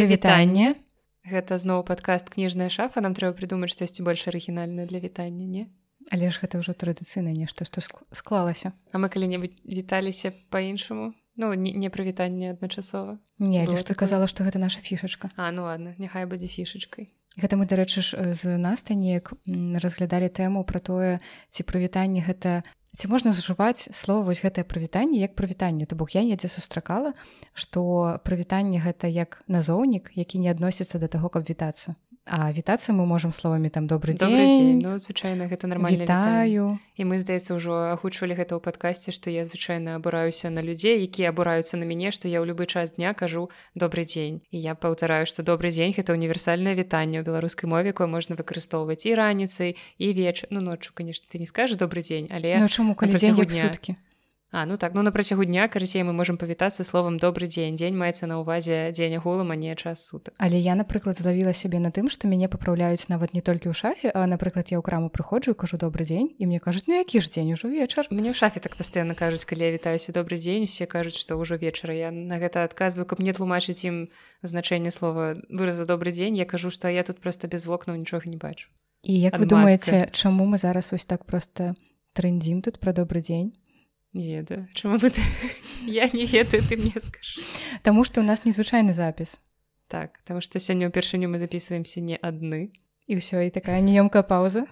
прывітанне Гэта зноў падкаст кніжная шафа нам трэба прыдумаць штосьці больш арыгінальна для вітання не? Але ж гэта ўжо традыцыйна нешта што склалася. А мы калі-небудзь віталіся по-іншаму Ну не, не прывітанне адначасова. Не ж ты казала што гэта наша фішачка. А ну ладно няхай будзе фішачкай. Гэта мы дарэчы ж з наста неяк разглядалі тэму пра тое ці прывітанне гэта ці можна зжываць слова вось гэтае прывітанне як прывітанне? То бок я недзе сустракала што прывітанне гэта як назоўнік які не адносіцца да таго каб вітацца А вітацца мы можемм словамі там добрый дзень, добрый дзень. Ну, звычайна гэта нормально вітаю. І мы здаецца ўжо агучвалі гэта ў падкасці што я звычайна абураюся на людзей якія абураюцца на мяне што я ў любы час дня кажу добрый дзень і я паўтараю што добрый дзень гэта універсальнае вітанне ў беларускай мове якое можна выкарыстоўваць і раніцай і веч ну ноччу конечно ты не скажешь добрый дзень але ну, чаму калі дзень суткі А ну так ну на працягу дня карацей мы можемм павітацца словам добрый дзень дзень маецца на ўвазе дзень агулам а не час сутак. Але я напрыклад злавіла сябе на тым што мяне папраўляюць нават не толькі ў шафе а напрыклад я ў краму прыходжу кажу добрый дзень і мне кажуць ну які ж дзень ужо вечар мне ў шафе так пастаянна кажуць калі я вітаюся добрый дзень все кажуць што ўжо вечара я на гэта адказваю каб мне тлумачыць ім значэнне слова выраза добрый дзень я кажу што я тут просто без вокнаў нічога не бачу. І як Адмазка. вы думаеце чаму мы зараз вось так просто трэндзім тут пра добрый дзень не ведаю чаму ты. Я не ведаю ты мне скажу Таму што у нас незвычайны запіс так таму што сёння ўпершыню мы записываемся не адны і ўсё і такая неёмкая пауза.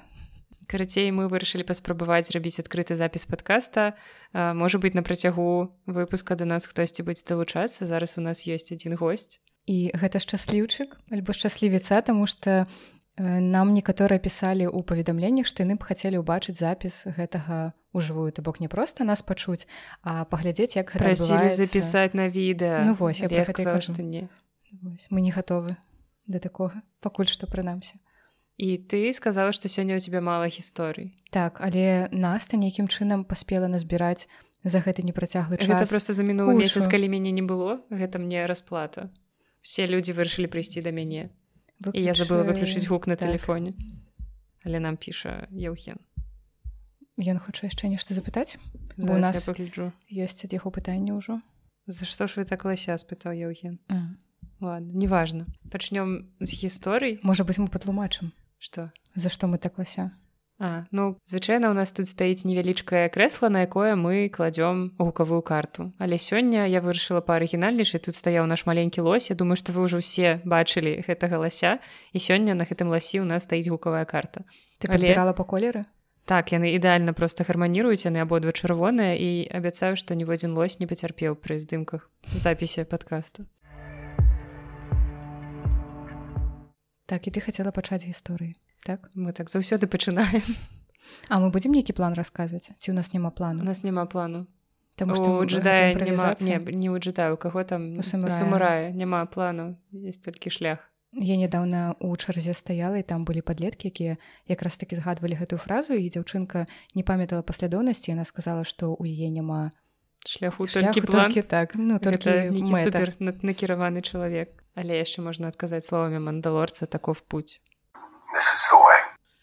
Карацей мы вырашылі паспрабаваць зрабіць адкрыты запіс подкаста можа быть на працягу выпуска да нас хтосьці будзе далучацца. Зараз у нас ёсць адзін госць. І гэта шчасліўчык альбо шчаслівіца таму што нам некаторыя пісалі ў паведамленнях што яны б хацелі ўбачыць запіс гэтага ужывую то бок не просто нас пачуць а паглядзець як запісаць на відэа. Ну, вось я сказала што не. Вось, мы не гатовы да такога пакуль што прынамсі. І ты сказала што сёння у тебя мала гісторый. Так але наста нейкім чынам паспела назбіраць за гэты непрацяглы час гэта просто за мінулы месяц калі мяне не было гэта мне расплата. Все людзі вырашылі прыйсці да мяне Выключи... я забыла выключыць гук на так. телефоне. Але нам піша Еўген Ён хоча яшчэ нешта запытаць бо у нас выгляджу ёсць ад яго пытання ўжо За што ж вы так лася спытаў Еўген неважно. Пачнём з гісторый можа быць мы патлумачым что? За што мы так лася А, ну звычайна у нас тут стаіць невялічкае крэсла на якое мы кладзём гукавую карту. Але сёння я вырашыла па арыгінальнейшай тут стаяў наш маленькі лось. Я думаю што вы ўжо ўсе бачылі гэтага лася і сёння на гэтым ласі у нас стаіць гукавая карта. Ты палірала па колеры так яны ідэальна просто гарманіруюць яны абодва чырвоныя і абяцаю што ніводзін лось не пацярпеў пры здымках запісе подкаста. Так і ты хацела пачаць гісторыі так? Мы так заўсёды пачынаем А мы будзем нейкі план расказваць ці у нас няма плану у нас няма плану Таму што джедая не, не уджытаю каго там? Самурая. Няма плану есть толькі шлях. Я нядаўна ў чарзе стаяла і там былі падлеткі якія якраз такі згадвалі гэтую фразу і дзяўчынка не памятала паслядоўнасці яна сказала што ў яе няма шляху толькі план. так. Ну только супер накіраваны чалавек але яшчэ можна адказаць словамі мандалорца таков путь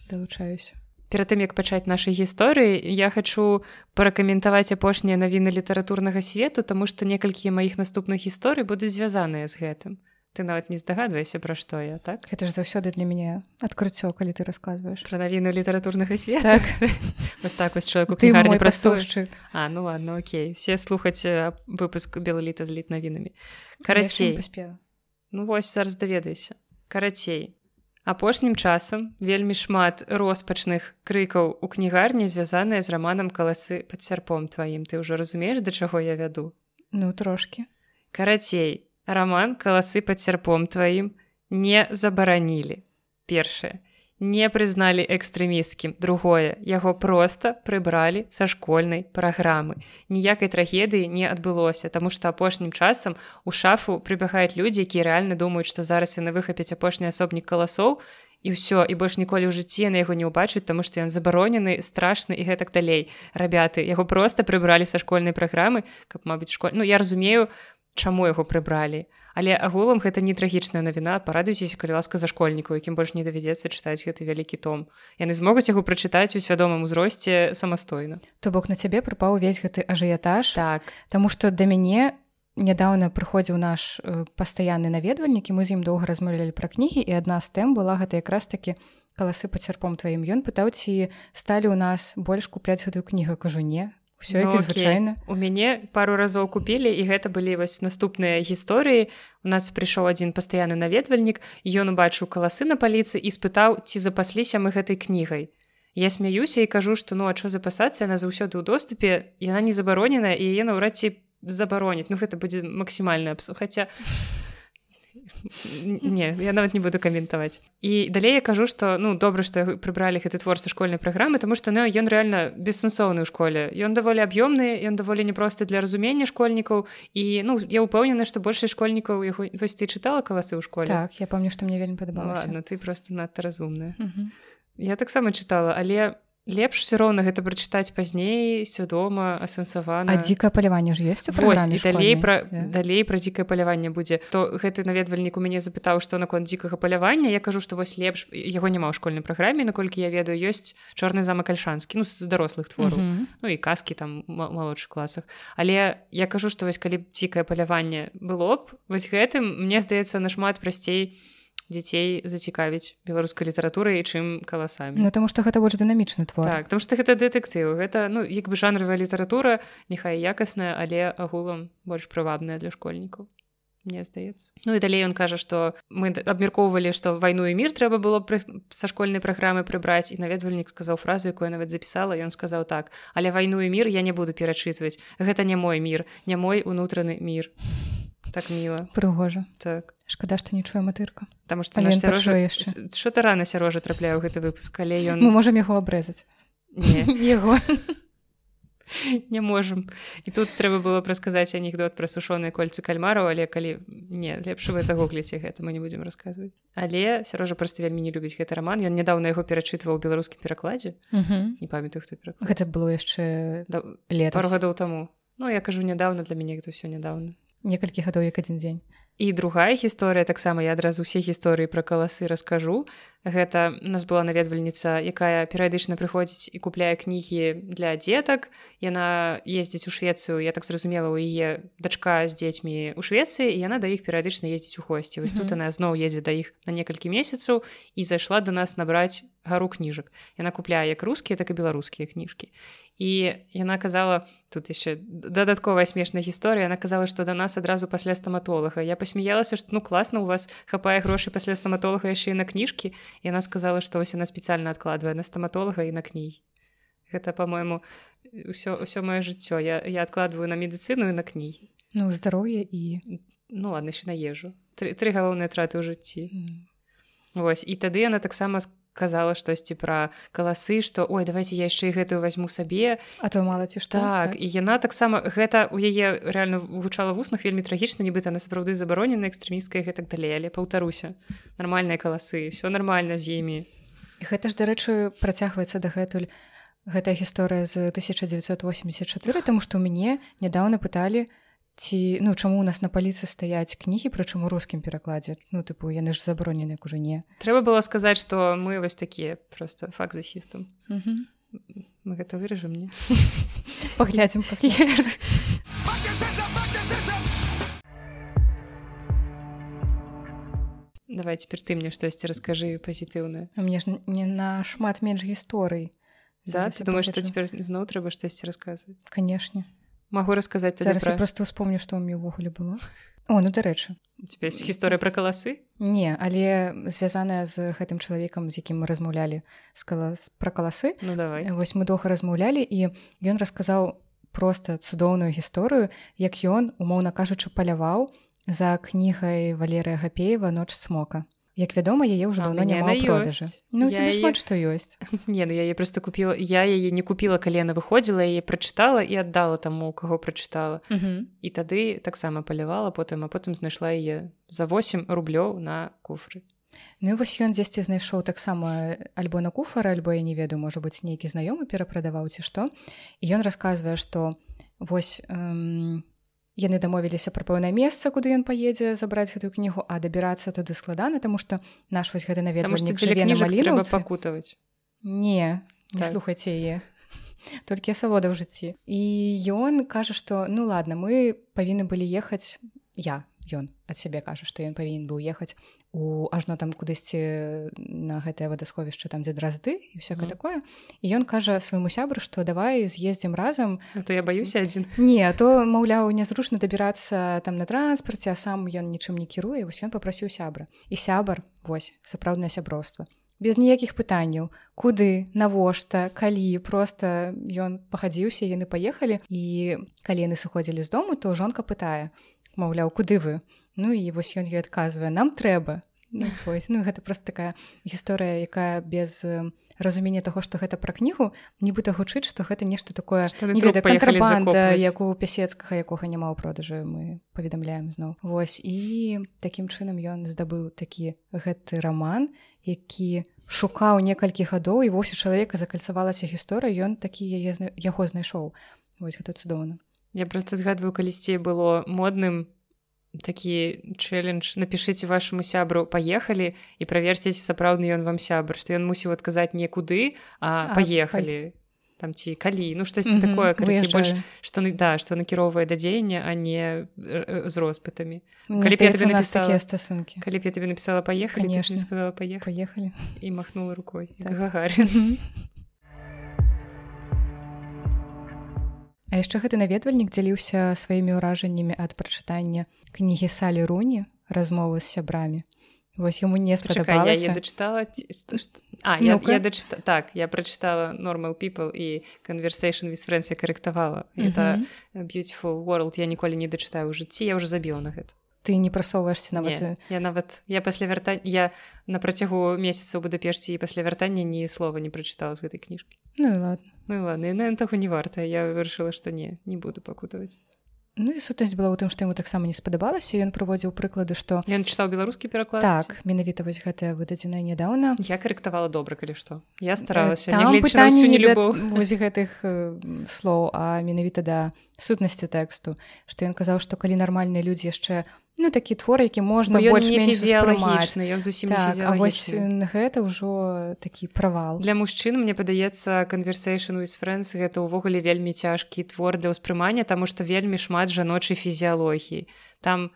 далучаюсь. Перад тым як пачаць нашай гісторыі я хачу паракаментаваць апошнія навіны літаратурнага свету тому што некалькі маіх наступных гісторый будуць звязаныя з гэтым. Ты нават не здагадвайся пра што я так? Это ж заўсёды для мяне адкрыццё калі ты расказваеш. Пра навіну літаратурнага света. Так. вось так вось чалавеку ты гарні прастушчык А ну ладно Окей. Все слухаць выпуск белаліта з літ навінамі карацей. ну вось зараз даведайся карацей апошнім часам вельмі шмат роспачных крыкаў у кнігарні звязаныя з раманам каласы пад сярпом тваім ты ўжо разумееш да чаго я вяду? Ну трошки карацей раман каласы пад сярпом тваім не забаранілі. Першае не прызналі экстрэміскім другое яго проста прыбралі са школьнай праграмы. Ніякай трагедыі не адбылося таму што апошнім часам у шафу прыбягаюць людзі якія рэальна думаюць што зараз яны выхапяць апошні асобнік каласоў і ўсё і больш ніколі ў жыцці на яго не ўбачыць таму што ён забаронены страшны і гэтак далей. Рабяты яго проста прыбралі са школьнай праграмы каб мабыць школь ну я разумею чаму яго прыбралі. Але агулам гэта не трагічная навіна парадуйцеся калі ласка за школьніку якім больш не давядзецца чытаць гэты вялікі том. Яны змогуць яго прачытаць у свядомым узросце самастойна. То бок на цябе прыпаў увесь гэты ажыятаж. Так. Таму што да мяне нядаўна прыходзіў наш э, пастаянны наведвальнік і мы з ім доўга размаўлялі пра кнігі і адна з тэм была гэта якраз такі каласы пацярпом тваім ён пытаў ці сталі ў нас больш купляць гэтую кнігу кажу не все ну, звычайна у мяне пару разоў купілі і гэта былі вось наступныя гісторыі у нас прыйшоў адзін пастаянны наведвальнік ён убачыў каласы на паліцы і спытаў ці запасліся мы гэтай кнігай я смяюся і кажу што ну а що запасацца яна заўсёды ў доступе яна не забароненая і яе наўрад ці забароніць ну гэта будзе максімальна абсу хаця не я нават не буду каментаваць. І далей я кажу что ну добра што прыбралі гэты творцы школьнай праграмы тому что ну ён реально бессэнсоўны ў школе. Ён даволі аб'ёмны ён даволі непросты для разумення школьнікаў. І ну я ўпэўнены што большай школьнікаў яго вось ты чытала каласы ў школе? Так я помню што мне вельмі падабалася. Ты просто надта разумная. Я таксама чытала але лепш все роўна гэта прачытаць пазней свядома асэнсавана. А дзікае паляванне ж ёсць далей пра yeah. далей пра дзікае паляванне будзе. То гэты наведвальнік у мяне запытаў што наконт дзікага палявання. Я кажу што вось лепш яго няма ў школьнай праграме наколькі я ведаю ёсць чорны замак альшанскі ну з дарослых твораў. Mm -hmm. ну і казкі там малодшых класах. Але я кажу што вось калі дзікае паляванне было б вось гэтым мне здаецца нашмат прасцей у дзяцей зацікавіць беларускай літаратурай чым каласамі. Ну таму што гэта больш дынамічны твор. Так, там што гэта дэтэктыў. Гэта ну як бы жанравая літаратура няхай якасная але агулам больш прывабная для школьнікаў мне здаецца. Ну і далей ён кажа што мы абмяркоўвалі што вайну і мір трэба было пры... са школьнай праграмы прыбраць і наведвальнік сказаў фразу якую нават запісала ён сказаў так але вайну і мір я не буду перачытваць. Гэта не мой мір не мой унутраны мір так міла прыгожа. Так. Шкада што не чуе матырка. Там што що ты рана сярожа трапляю гэты выпуск але ён мы можам яго абрэзаць. Яго. Не можам. І тут трэба было прасказаць анекдот пра сушоныя кольцы кальмараў але калі не лепш вы загугліце гэта мы не будзем расказваць. Але сярожа проста вельмі не любіць гэты роман ён нядаўна яго перачытваў беларускім перакладзе. Не памятаю хто гэта было яшчэ да, лет пару гадоў таму. Ну я кажу нядаўна для мяне гэта ўсё нядаўна некалькі гадоў як адзін дзень. І другая гісторыя таксама я адразу усе гісторыі пра каласы раскажу. Гэта у нас была наведвальніца якая перыядычна прыходзіць і купляе кнігі для дзетак. Яна ездзіць у швецыю я так зразумела у яе дачка з дзецьмі у швецыі і яна да іх перыядычна ездзіць у госці. Вось mm -hmm. тут она зноў едзе да іх на некалькі месяцаў і зайшла до нас набраць гару кніжак. Яна купляе як рускія так і беларускія кніжкі і яна казала тут яшчэ дадатковая смешная гісторыя она казала што да нас адразу пасля стаматолага я пасмяялася што ну класна у вас хапае грошай пасля стаматолага яшчэ і на кніжкі яна сказала што вось яна спецыяльна адкладвае на стаматолага і на кніг гэта по-мойму ўсё ўсё маё жыццё я, я адкладваю на медыцыну і на кнігі ну здароўе і ну ладно на ежу. Тры, тры галоўныя траты ў жыцці mm. Вось і тады яна таксама сказала казала штосьці пра каласы што ой давайте я яшчэ гэтую возьму сабе а то мала ці што так, так? і яна таксама гэта у яе реально гучала вуснах вельмі трагічна нібыта на сапраўды забаронена экстрэміская гэтак далей. Але паўтаруся нармальныя каласы все нормально з імі. Гэта ж дарэчы працягваецца дагэтуль гэтая гісторыя з 1984 тому што ў мяне нядаўна пыталі у ці ну чаму у нас на паліцы стаяць кнігі прычым у рускім перакладзе? Ну тыпу яны ж забаронены к уже не. Трэба было сказаць что мы вось такія просто факт за сістам. Мы гэта выражем мне паглядзім давай цяпер ты мне штосьці раскажы пазітыўна у мне ж не на шмат менш гісторый. Да, думаешь што цяпер зноў трэба штосьці расказваць? Канешне магу расказаць зараз пра... просто успомню што ў мне ўвогуле было. О ну дарэчы тебе есть гісторыя пра каласы не але звязаная з гэтым чалавекам з якім мы размаўлялі з калас пра каласы ну давай. Вось мы доўга размаўлялі і ён расказаў просто цудоўную гісторыю як ён умоўна кажучы паляваў за кнігай валерыя гапеева ноч смока як вядома яе ўжо давно няма продажы. ну я шмат што ёсць. Не ну я просто купила я яе не купила калі яна выходзіла яе прачытала і аддала таму каго прачытала. І тады таксама палявала потым а потым знайшла яе за 8 рублёў на куфры. Ну і вось ён дзесьці знайшоў таксама альбо на куфара альбо я не ведаю можа быць нейкі знаёмы перапрадаваў ці што. І ён расказвае што вось эм, яны дамовіліся пра пэўнае месца куды ён паедзе забраць гэтую кнігу а дабірацца туды складана тому что наш вось гэты наведвальнік пакутаваць. Не так. слухайце яе. Толькі асалода ў жыцці. І ён кажа што ну ладно мы павінны былі ехаць я ён ад сябе кажа што ён павінен быў ехаць у ажно там кудысьці на гэтае вадасховішча там дзе дразды і всякое mm. такое і ён кажа свайму сябру што давай з'ездзім разам. А то я баюся адзін. не то маўляў нязручна дабірацца там на транспарце а сам ён нічым не кіруе вось ён попрасіў сябра. І сябар вось сапраўднае сяброўства. Без ніякіх пытанняў. Куды навошта калі просто ён пахадзіўся яны паехалі і калі яны сыходзілі з дому то жонка пытае маўляў куды вы ну і вось ён ёй адказвае нам трэба ну, вось, ну гэта просто такая гісторыя якая без разумення таго што гэта пра кнігу нібыта гучыць што гэта нешта такое кантрабанда як у пясецкага якога няма ў продажы мы паведамляем зноў. Вось і такім чынам ён здабыў такі гэты роман які шукаў некалькі гадоў і вось у чалавека закальцавалася гісторыя ён такі яе яго знайшоў. Вось гэта цудоўна Я просто згадваю калісьці было модным такі чэлендж напішыце вашаму сябру паехалі і праверціце сапраўдны ён вам сябр што ён мусіў адказаць некуды а, а паехалі там ці калі ну штосьці mm -hmm, такое карці, больш што да што накіроўвае да дзеяння а не з роспытамі такія стасункі калі б я тебе напісала паехалі сказала паехалі і махнула рукой. Так. гагарин. А яшчэ гэты наведвальнік дзяліўся сваімі ўражаннямі ад прачытання кнігі салі руні размовы з сябрамі Вось яму не спадабалася дачытала а, я, я дачыта... так я прачытала normal people і conversation with friends я карэктавала mm -hmm. это beautiful world я ніколі не дачытаю ў жыцці я ўжо забіла на гэта ты не прасоўваешься нават не, я нават я пасля вяртання я на працягу месяца ў будапешці і пасля вяртання ні слова не прачытала з гэтай кніжкі ну ладно. Ну ладно на таго не варта я вырашыла што не не буду пакутаваць Ну і сутнасць была ў тым, што яму таксама не спадабалася ён праводзіў прыклады што ён чытаў беларускі пераклад так менавіта вось гэтая выдадзеная нядаўна я карэктавала добра калі што я старалася не любоў вось гэтых э, слоў а менавіта да сутнасці тэксту што ён казаў што калі нармальныя людзі яшчэ ну такі твор які можна фізіялагічны ён зусім так, вось гэта ўжо такі правал для мужчын мне падаецца conversation with friends гэта ўвогуле вельмі цяжкі твор для ўспрымання таму што вельмі шмат жаночай фізіялогіі там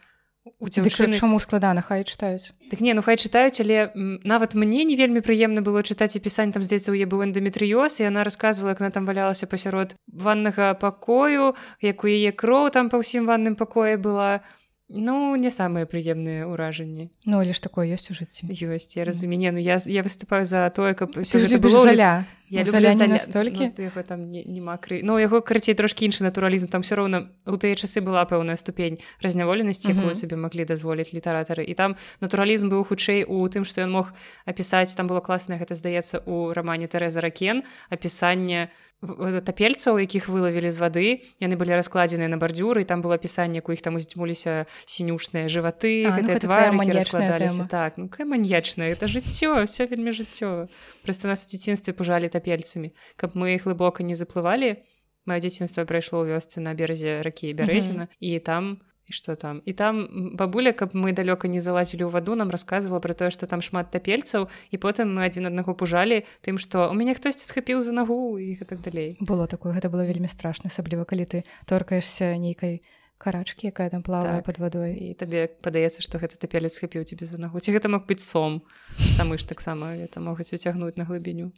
у дзяўчыны чаму складана хай чытаюць так не ну хай чытаюць але нават мне не вельмі прыемна было чытаць і пісань там здаецца у е быў эндометрыёз і она рассказывала як она там валялася пасярод ваннага пакою як у яе кроў там па ўсім ванным пакоі была Ну не самыя прыемныя ўражанні Ну але ж такое ёсць у жыцці ёсць я разуменне Ну я, я выступаю за тое каб было заля я столькі ну, там няма кры Ну яго карацей трошкі іншы натуралізм там все роўна у тыя часы была пэўная ступень разняволенасці якую сабе маглі дазволіць літаратары і там натуралізм быў хутчэй у тым што ён мог апісаць там было класна гэта здаецца у рамане Тэрэза ракен апісанне тапельцаў якіх вылавілі з вады яны былі раскладзеныя на бардзюры там было апісанне у іх там уздзьмуліся сінюшныя жываты ну, раскладаліся так ну маньячна это жыццё все вельмі жыццё просто нас у дзяцінстве пужалі тапельцамі каб мы іх глыбока не заплывалі маё дзяцінства прайшло ў вёсцы на беразе ракі бярэзіна і там у і что там? І там бабуля каб мы далёка не залазілі ў ваду нам рассказывала про тое что там шмат тапельцаў і потым мы адзін аднаго пужалі тым что у мяне хтосьці схапіў за нагу і так далей было такое гэта было вельмі страшна асабліва калі ты торкаешься нейкай карачки якая там плавае так. под вадой і табе падаецца что гэта тапелец схапіў тебе за нагу ці гэта мог быць сом? Самы ж таксама это могуць уцягнуць на глыбіню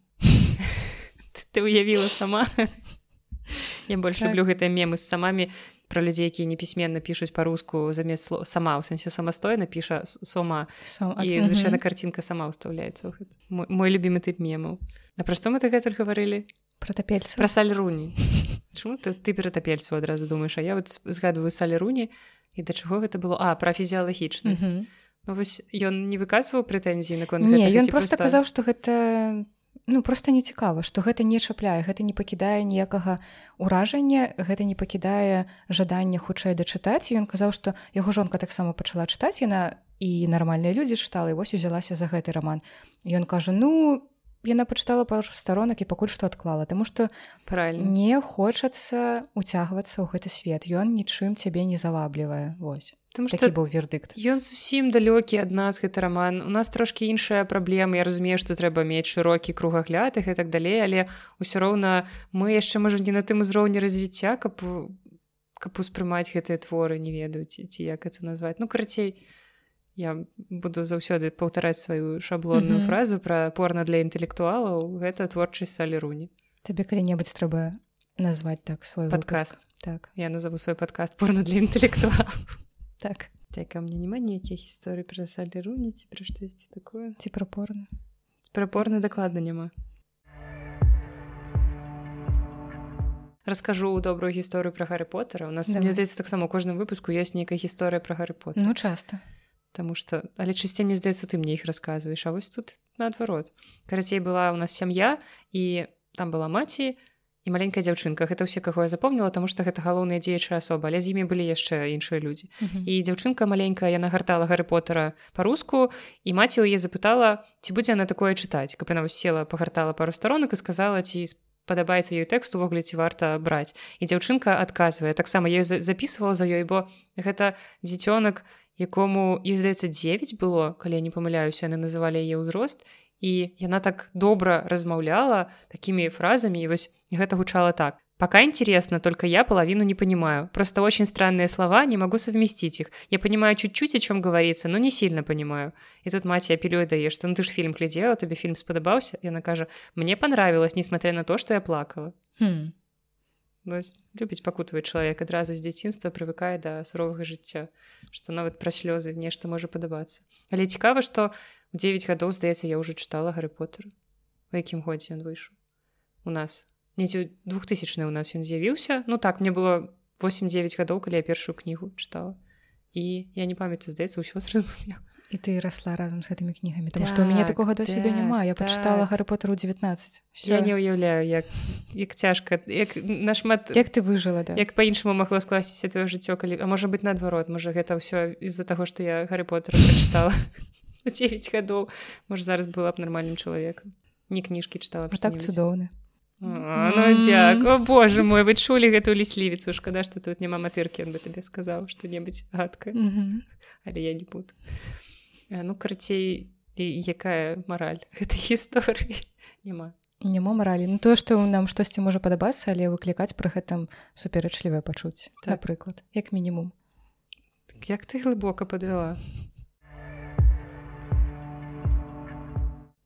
ты уявіла сама. Я больш так. люблю гэтыя мемы з самамі про людзей якія непісьменна пішуць па-руску замест слова сама у сэнсе самастойна піша сома і звычайна карцінка сама ўстаўляецца мой, мой любімы тып мемаў на пра што мы ты гэтуль гаварылі про тапельца пра саль руні чому ты, ты ператапельцу адразу думаеш а я вот згадываю саль руні і да чаго гэта было? А пра фізіялагічнасць ну, вось ён не выказваў прэтэнзіі наконт ён просто казаў што гэта ну просто не цікава што гэта не чапляе гэта не пакідае ніякага ўражання гэта не пакідае жаданне хутчэй дачытаць. Ён казаў што яго жонка таксама пачала чытаць яна і нармальныя людзі чытала і вось узялася за гэты роман ён кажа ну яна пачытала пару старонак і пакуль што адклала Таму што правильно не хочацца уцягвацца ў гэты свет ён нічым цябе не заваблівае Вось Таму што быў вердыкт Ён зусім далёкі ад нас гэты раман у нас трошки іншая праблема Я разумею што трэба мець шырокі кругагляд і так далей але ўсё роўна мы яшчэ можа не на тым узроўні развіцця каб каб успрымаць гэтыя творы не ведаюць ці як это назваць. Ну карацей я буду заўсёды паўтараць сваю шаблонную mm -hmm. фразу пра порно для інтэлектуалаў. Гэта творчасць салеруні табе калі-небудзь трэба назваць так свой падкаст. Так. Я назову свой падкаст порно для інтэлектуалаў так. Так а мне няма ніякіх гісторый пра салеруні ці пра штосьці такое. Ці прапорна прапорна дакладна няма раскажу добрую гісторыю пра гары потара у нас Давай. мне здаецца таксама кожным выпуску ёсць нейкая гісторыя пра гары пот ну часта Таму што але часцей мне здаецца ты мне іх расказваеш А вось тут наадварот карацей была у нас сям'я і там была маці і маленькая дзяўчынка. Гэта ўсе каго я запомніла таму што гэта галоўныя дзеячы асоба але з імі былі яшчэ іншыя людзі. Uh -huh. і дзяўчынка маленькая яна гартала гары потара па-руску і маці яе запытала ці будзе она такое чытаць. Каб яна села пагартала пару старонак і сказала ці падабаецца ёй тэкст увогуле ці варта браць. І дзяўчынка адказвае. Таксама я записывала за ёй бо гэта дзіцёнак якому і здаецца 9 было калі я не памыляюся яны называлі яе ўзрост і яна так добра размаўляла такімі фразамі і вось гэта гучала так. Пока интересно только я половину не понимаю. Просто очень странные слова не могу совместить их. Я понимаю чуть-чуть о чем говорится но не сильно понимаю и тут мать апелюе даешь что ну ты ж фильм глядела тебе фильм спадабаўся я накажа мне понравилось несмотря на то что я плакала хм. Любіць пакутаваць чалавек адразу з дзяцінства прывыкае да суровага жыцця што нават пра слёзы нешта можа падабацца але цікава што у 9 гадоў здаецца я ўжо чытала гары потер у якім годзе ён выйшаў у нас. Недзе двухтысячны у нас ён з'явіўся ну так мне было 8-9 гадоў калі я першую кнігу чытала і я не памятаю здаецца ўсё зразумела і ты расла разам з гэтымі кнігамі што так, у мяне такога досведу так, няма я так. пачытала гары потеру 19 Всё. я не ўяўляю як як цяжка як нашмат як ты выжыла да? як па-іншаму магло скласціся твоё жыццё калі а можа быть наадварот можа гэта ўсё з-за таго што я гары потера прачытала 9 гадоў. Можа зараз была б нармальным чалавекам. Не кніжкі чытала так цудоўны ну дзяк о боже мой вы чулі гэтую ліслівіцу шкада што тут няма матыркі он бы табе сказаў што-небудзь гадка але я не буду ну карцей якая мараль гэтай гісторыі няма няма маралі ну тое што нам штосьці можа падабацца але выклікаць пры гэтым супярэчлівае пачуць так. напрыклад як мінімум так, як ты глыбока падвяла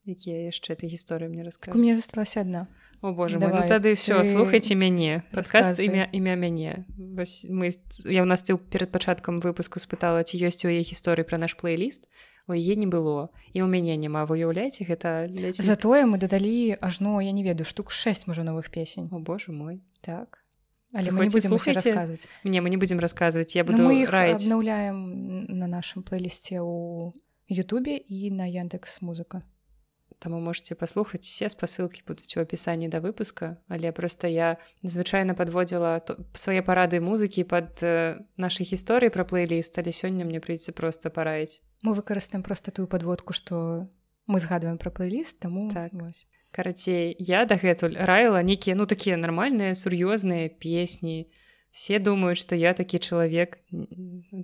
якія яшчэ ты гісторыі мне раска мне засталася одна. О боже мой, ну тады все ты... слухайте мяне падказ імя імя мяне Вось мы я ў нас ты перад пачаткам выпуску спытала ці ёсць у яе гісторыі пра наш плейліст у яе не было. І ў мяне няма выяўляеце гэта затое мы дадалі ажно я не ведаю штук 6 можа новых песень о боже мой. Так. Але мы не будем рассказывать. Мне мы не будем рассказывать я буду ну, мы обнаўляем на нашым плейлісце у Ютубе і на Яндекс музыка. Таму можете паслухаць все спасылкі будуць у апісанні да выпуска. Але просто я звычайна подводзіла свае парады музыкі под э, нашай гісторыі пра плейліст але сёння мне прыйдзе просто параіць мы выкарыстаем просто тую подводку что мы згадваем пра плейліст таму так. карацей я дагэтуль раіла нейкія ну такія нармальныя сур'ёзныя песні все думаюць что я такі чалавек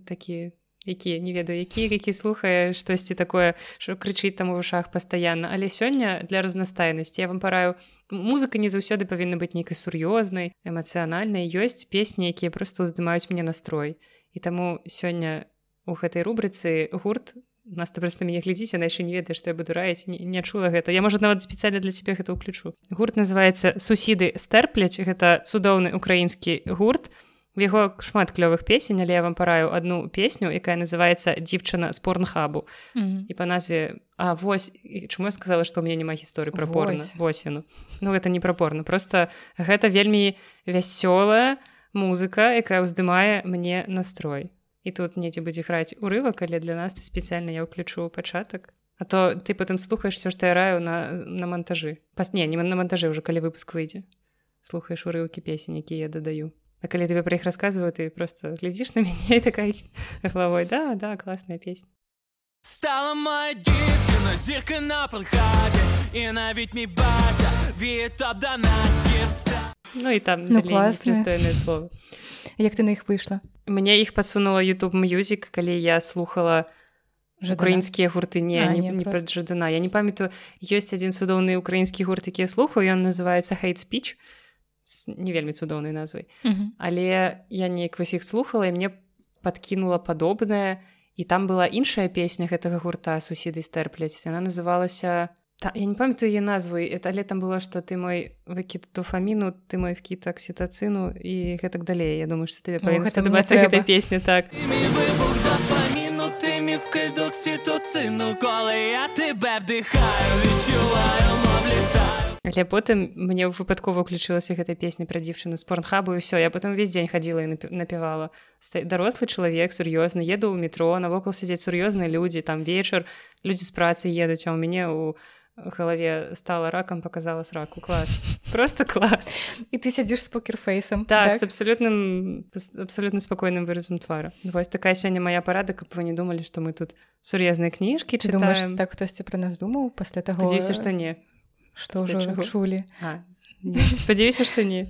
такі які не ведаю які які слухае штосьці такое що крычыць там у вушах пастаянна. Але сёння для разнастайнасці я вам параю музыка не заўсёды павінна быць нейкай сур'ёзнай эмацыянальнай. Ёсць песні якія просто ўздымаюць мне настрой. І таму сёння у гэтай рубрыцы гурт. Нас ты просто мяне глядзіце на яшчэ не ведаеш што я буду раіць не, не чула гэта. Я можа нават спецыяльна для цябе гэта ўключу. Гурт называется сусіды стэрпляць гэта цудоўны украінскі гурт. У У яго шмат клёвых песень, але я вам параю одну песню, якая называется дзівчына з порнхабу mm -hmm. і па назве А вось чаму я сказала, што ў мяне няма гісторыі пра порна восену. Ну гэта не пра порна просто гэта вельмі вясёлая музыка, якая ўздымае мне настрой. І тут недзе будзе граць урывак, але для нас ты спецыяльна я ўключу пачатак. А то ты потым слухаеш все, што я раю на, на монтажы. Пас не, не на монтажы ўжо калі выпуск выйдзе. Слухаеш урыўкі песень, які я дадаю. А калі тебе пра іх расказваю ты просто глядзіш на мяне такая головой да да класная песня стала моя дівчина зірка на подхабе і навіть мій батя від обдана Ну і там ну, класне слово як ты на іх выйшла Мне іх падсунула youtube мюзік калі я слухала украінскія гурты не А, не, не, пад жадана. Я не памятаю ёсць адзін цудоўны украінскі гурт які я слухаю ён называется хейт спіч не вельмі цудоўнай назвай Мгм. але я неяк вось іх слухала і мне подкінула падобнае і там была іншая песня гэтага гурта сусіды стэрпляць яна называлася та, я не памятаю яе назву это але там было што ты мой выкід дофаміну ты мой вкіт аксітацыну і гэтак далей Я думаю што тебе павінна гэта спадабацца гэтая песня так. Окситоцину Коли я тебе вдихаю, відчуваю, мов літаю Але потым мне выпадкова ўключылася гэта песня пра дзівчыну з порнхабу і ўсё я потым увесь дзень хадзіла і Ста- дарослы чалавек сур'ёзны еду ў метро навокал сядзець сур'ёзныя людзі там вечар людзі з працы едуць а ў мяне у галаве стала ракам показала сраку клас просто клас і ты сядзіш з покерфейсом так, з абсалютным з абсалютна спакойным выразам твара вось такая сёння моя парада каб вы не думалі што мы тут сур'ёзныя кніжкі Ты думаеш чытаем так хтосьці пра нас думаў пасля таго спадзяюся што не што пасля ўжо чаго? чулі А, не, спадзяюся што не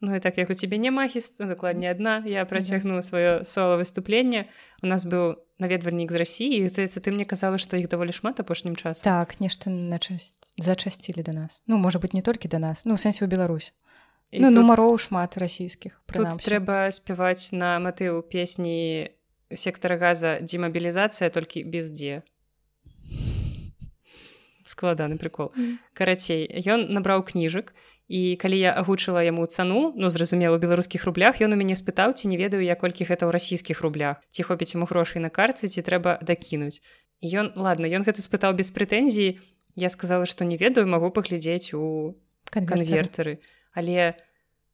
Ну і так як у цябе няма гісторы дакладней адна я працягну сваё соло выступленне у нас быў наведвальнік з рассіі здаецца ты мне казала што іх даволі шмат апошнім часам так нешта на часць зачасцілі да нас. Ну можа быть не толькі да нас ну у сэнсе ў Беларусь І ну тут, нумароў шмат расійскіх тут трэба спяваць на матыў песні сектара газа демабілізацыя толькі без дзе складаны прикол. Мгм. карацей ён набраў кніжак і калі я агучыла яму цану ну зразумела у беларускіх рублях ён у мяне спытаў ці не ведаю я колькі гэта ў расійскіх рублях ці хопіць яму грошай на карцы ці трэба дакінуць. Ён ладно ён гэта спытаў без прэтэнзій. Я сказала што не ведаю магу паглядзець у Канвертары. але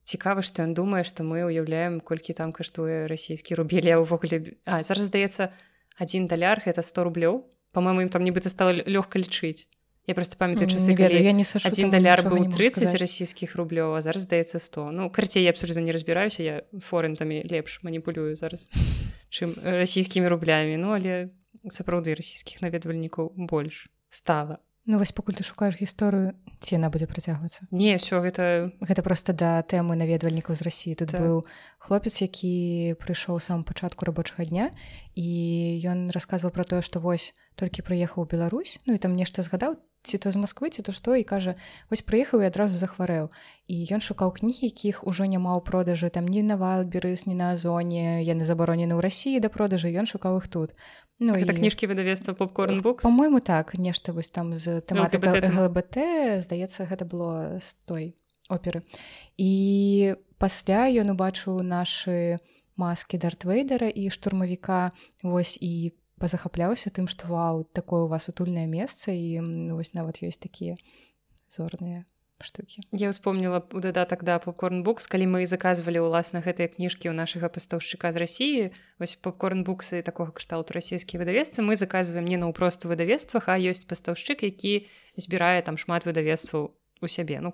цікава што ён думае што мы ўяўляем колькі там каштуе расійскі рубель. Я ўвогуле а зараз здаецца один даляр гэта 100 рублёў. По-моему ім там нібыта стала лё- лёгка лічыць я просто памятаю часы ведаю, калі я не сашу, один даляр быў не магу 30 сказаць. расійскіх рублёў а зараз здаецца 100 ну карцей я абсолютно не разбіраюся я форентамі лепш маніпулюю зараз чым расійскімі рублямі ну але сапраўды расійскіх наведвальнікаў больш стала Ну вось пакуль ты шукаеш гісторыю ці яна будзе працягвацца? Не все гэта гэта проста да тэмы наведвальнікаў з рассіі тут Так. быў хлопец які прыйшоў у самом пачатку рабочага дня і ён расказваў пра тое што вось толькі прыехаў Беларусь ну і там нешта згадаў ці то з Масквы ці то што і кажа вось прыехаў і адразу захварэў і ён шукаў кнігі якіх ужо няма ў продажы там ні на валберыс ні на азоне яны забаронены ў рассіі да продажы ён шукаў іх тут. Ну гэта і- кніжкі выдавецтва попкорн букс по-мойму так нешта вось там з тэматыка LGBT тэма. ЛГБТ здаецца гэта было з той оперы. І пасля ён убачыў нашы маскі дартвейдера і штурмавіка. Вось і пазахапляўся тым што вау такое у вас утульнае месца і м, вось нават ёсць такія зорныя штукі Я ўспомніла у дадатак да попкорн букс калі мы заказвалі ўласна гэтыя кніжкі ў нашага пастаўшчыка з рассіі вось попкорн буксы такога кшталту расійскія выдавецтвы мы заказваем не наўпросту выдавецтвах а ёсць пастаўшчык які збірае там шмат выдавецтваў у сябе ну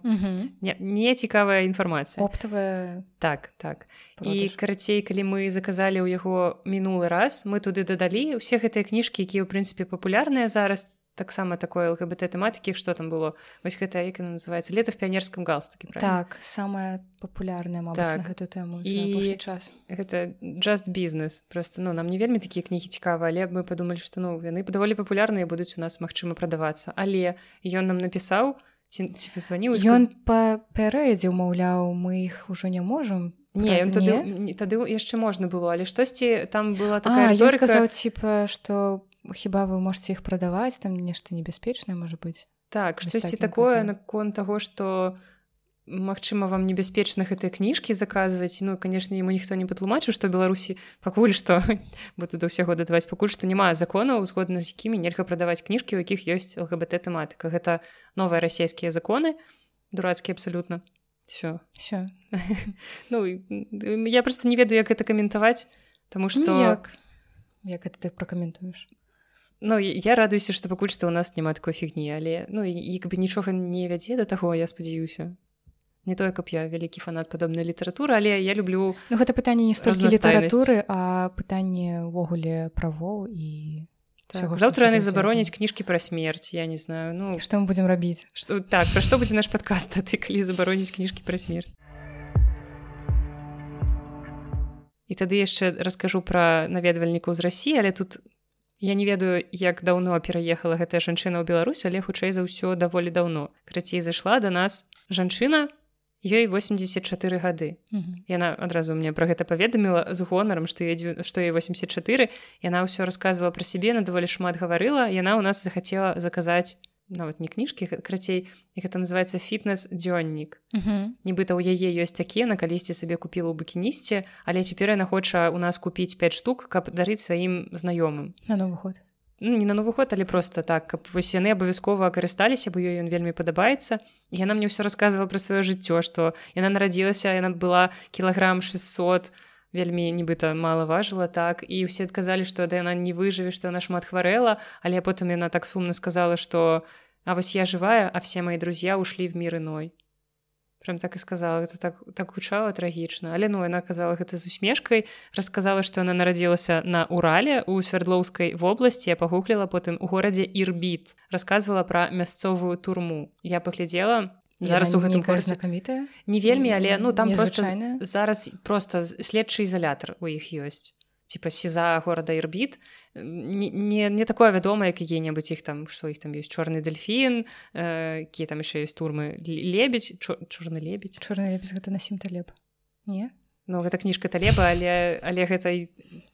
не, не цікавая інфармацыя. Оптавая так так. І продаж. карацей калі мы заказалі ў яго мінулы раз мы туды дадалі ўсе гэтыя кніжкі якія ў прынцыпе папулярныя зараз таксама такое лгбт тэматыкі што там было. Вось гэта як называется лета в піянерскім галстукі правильно? так самая папулярная мабыць Так. гэтую тэму І- і час. гэта just бізнес просто ну нам не вельмі такія кнігі цікавы але мы падумалі што ну яны даволі папулярныя будуць у нас магчыма прадавацца. Але ён нам напісаў ці, ці пазваніў Ён па пярэдзе ўмаўляў мы іх ужо не можам не ён тады не? тады яшчэ можна было але штосьці там была А, такая ён рыторыка- сказаў типа што хіба вы можете іх прадаваць там нешта небяспечнае можа быць Так, штосьці так такое казаў. наконт таго, што магчыма вам небяспечна гэтыя кніжкі заказваць. Ну канешне яму ніхто не патлумачыў што беларусі пакуль што буду да ўсяго дадаваць пакуль што няма законаў згодна з якімі нельга прадаваць кніжкі у якіх ёсць лгбт тэматыка гэта новыя расійскія законы дурацкія абсалютна. Все все ну і, я просто не ведаю як гэта каментаваць Таму што як як это ты пракаментуеш? Ну я радуюся што пакуль што ў нас няма такой фігні але ну і як бы нічога не вядзе да таго я спадзяюся не тое каб я вялікі фанат падобнай літаратуры але я люблю Ну гэта пытанне не столькі літаратуры а пытанне ўвогуле правоў і так, заўтра яны забароняць кніжкі пра смерць я не знаю ну. Што мы будзем рабіць? Што так пра што будзе наш падкаст ты калі забароніць кніжкі пра смерць. І тады яшчэ раскажу пра наведвальнікаў з рассіі але тут я не ведаю як даўно пераехала гэтая жанчына ў Беларусь але хутчэй за ўсё даволі даўно. Крацей зайшла до нас жанчына ёй 84 гады. Яна адразу мне пра гэта паведаміла з гонарам што што ей 84 яна ўсё рассказывала пра сябе на даволі шмат гаварыла. Яна ў нас захацела заказаць нават не кніжкі крацей як это называется фітнес дзённік нібыта ў яе ёсць такія на калісьці сабе купіла ў букінісце але цяпер яна хоча у нас купіць 5 штук каб дарыць сваім знаёмым. На новы ну, не на новы год але просто так каб вось яны абавязкова карысталіся бо ёй ён вельмі падабаецца яна мне ўсё рассказывала пра сваё жыццё што яна нарадзілася яна была кілаграм 600 вельмі нібыта мала важыла так. І ўсе адказалі што да яна не выжыве што яна шмат хварэла але потым яна так сумна сказала што а вось я жывая а все мои друзья ушли в мир иной прям так і сказала это так так гучала трагічна але ну яна казала гэта з усмешкай расказала што яна нарадзілася на урале у свердлоўскай вобласці я пагугліла потым у горадзе ірбіт рассказывала пра мясцовую турму. Я паглядзела зараз у гэтым знакамітая не вельмі але ну там просто зараз просто следчы изолятор у іх ёсць типа сеза горада ірбіт не, не, не такое вядома як які-небудзь іх там што іх там ёсць чорны дельфін які э, там яшчэ ёсць турмы. Лебедь чорны лебедь чорны лебедь гэта на сім талеб. Не? Ну гэта кніжка талеба але але гэта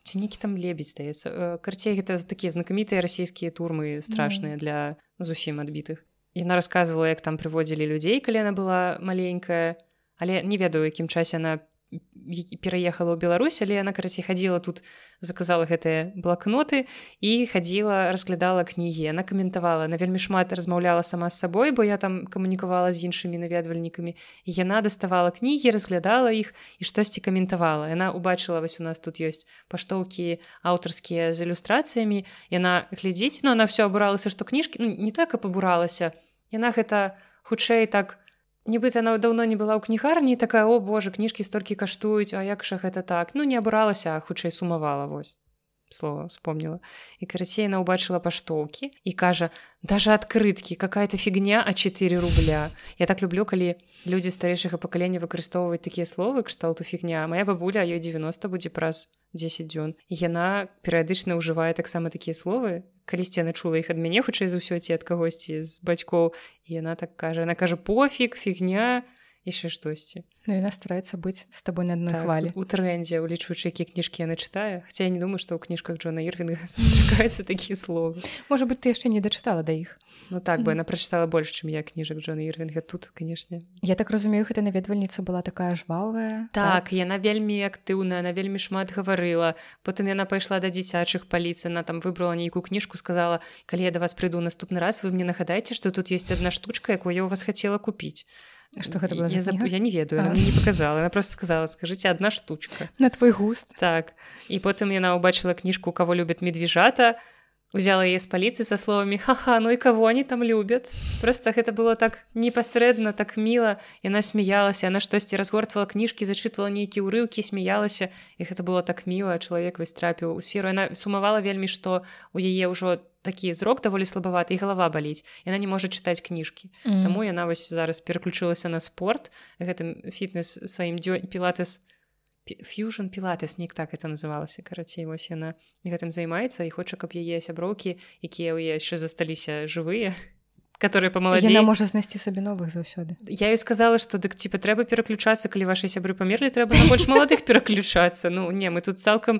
ці нейкі там лебедь здаецца э, карцей гэта такія знакамітыя расійскія турмы страшныя для зусім адбітых яна рассказывала як там прыводзілі людзей калі яна была маленькая але не ведаю якім часе она пераехала ў Беларусь але яна карацей хадзіла тут заказала гэтыя блакноты і хадзіла разглядала кнігі она каментавала на вельмі шмат размаўляла сама з сабой бо я там камунікавала з іншымі наведвальнікамі яна даставала кнігі разглядала іх і штосьці каментавала яна убачыла вось у нас тут ёсць паштоўкі аўтарскія з ілюстрацыямі яна глядзіць но она все абуралася што кніжкі ну, не так каб абуралася яна гэта хутчэй так у нібыта она даўно не была ў кнігарні такая о божа кніжкі столькі каштуюць а як жа гэта так? Ну не абуралася хутчэй сумавала вось слова вспомнила. І карацейна убачыла паштоўкі і кажа даже адкрыткі какая-то фігня а 4 рубля я так люблю калі людзі старэйшага пакалення выкарыстоўваюць такія словы кшталту фігня моя бабуля ёй 90 будзе праз 10 дзён яна перыядычна ўжывае таксама такія словы калісьці яна чула іх ад мяне хутчэй за ўсё ці ад кагосьці з бацькоў і яна так кажа она кажа пофіг фігня яшчэ штосьці. Ну, яна стараецца быць з табой на адной так, хвалі. у трэндзе улічваючы якія кніжкі яна чытае. Хаця я не думаю што ў кніжках Джона ірвінга сустракаюцца такія словы. Можа быть ты яшчэ не дачытала да іх. Ну так бы яна прачытала больш чым я кніжак Джона ірвінга тут канешне. Я так разумею гэта наведвальніца была такая жвавая так, так? яна вельмі актыўная она вельмі шмат гаварыла. Потым яна пайшла да дзіцячых паліцый она там выбрала нейкую кніжку сказала калі я да вас прыйду наступны раз вы мне нагадаеце што тут ёсць адна штучка якую я у вас хацела купіць что гэта была я, за... я не ведаю а. не показала она просто сказала скажите одна штучка на твой густ. Так і потым яна убачыла кніжку кого любят медвежата узяла яе з паліцыі са словамі хаха ну і кого они там любят? Просто гэта было так непасрэдна так міла яна смяялася она штосьці разгортвала кніжкі зачытвала нейкія ўрыўкі смяялася і гэта было так міла чалавек вось трапіў у сферу. Яна сумавала вельмі што у яе ўжо там такі зрок даволі слабаваты і галава баліць яна не можа чытаць кніжкі mm -hmm. Таму яна вось зараз пераключылася на спорт гэтым фітнес сваім дзё пілатес фьюжн пілатес неяк так это называлася карацей вось яна гэтым займаецца і хоча каб яе сяброўкі якія ў яшчэ засталіся жывыя которые памаладзе яна можа знайсці сабе новых заўсёды я ёй сказала што дык типа трэба пераключацца калі ваши сябры памерлі трэба больш маладых пераключацца ну не мы тут цалкам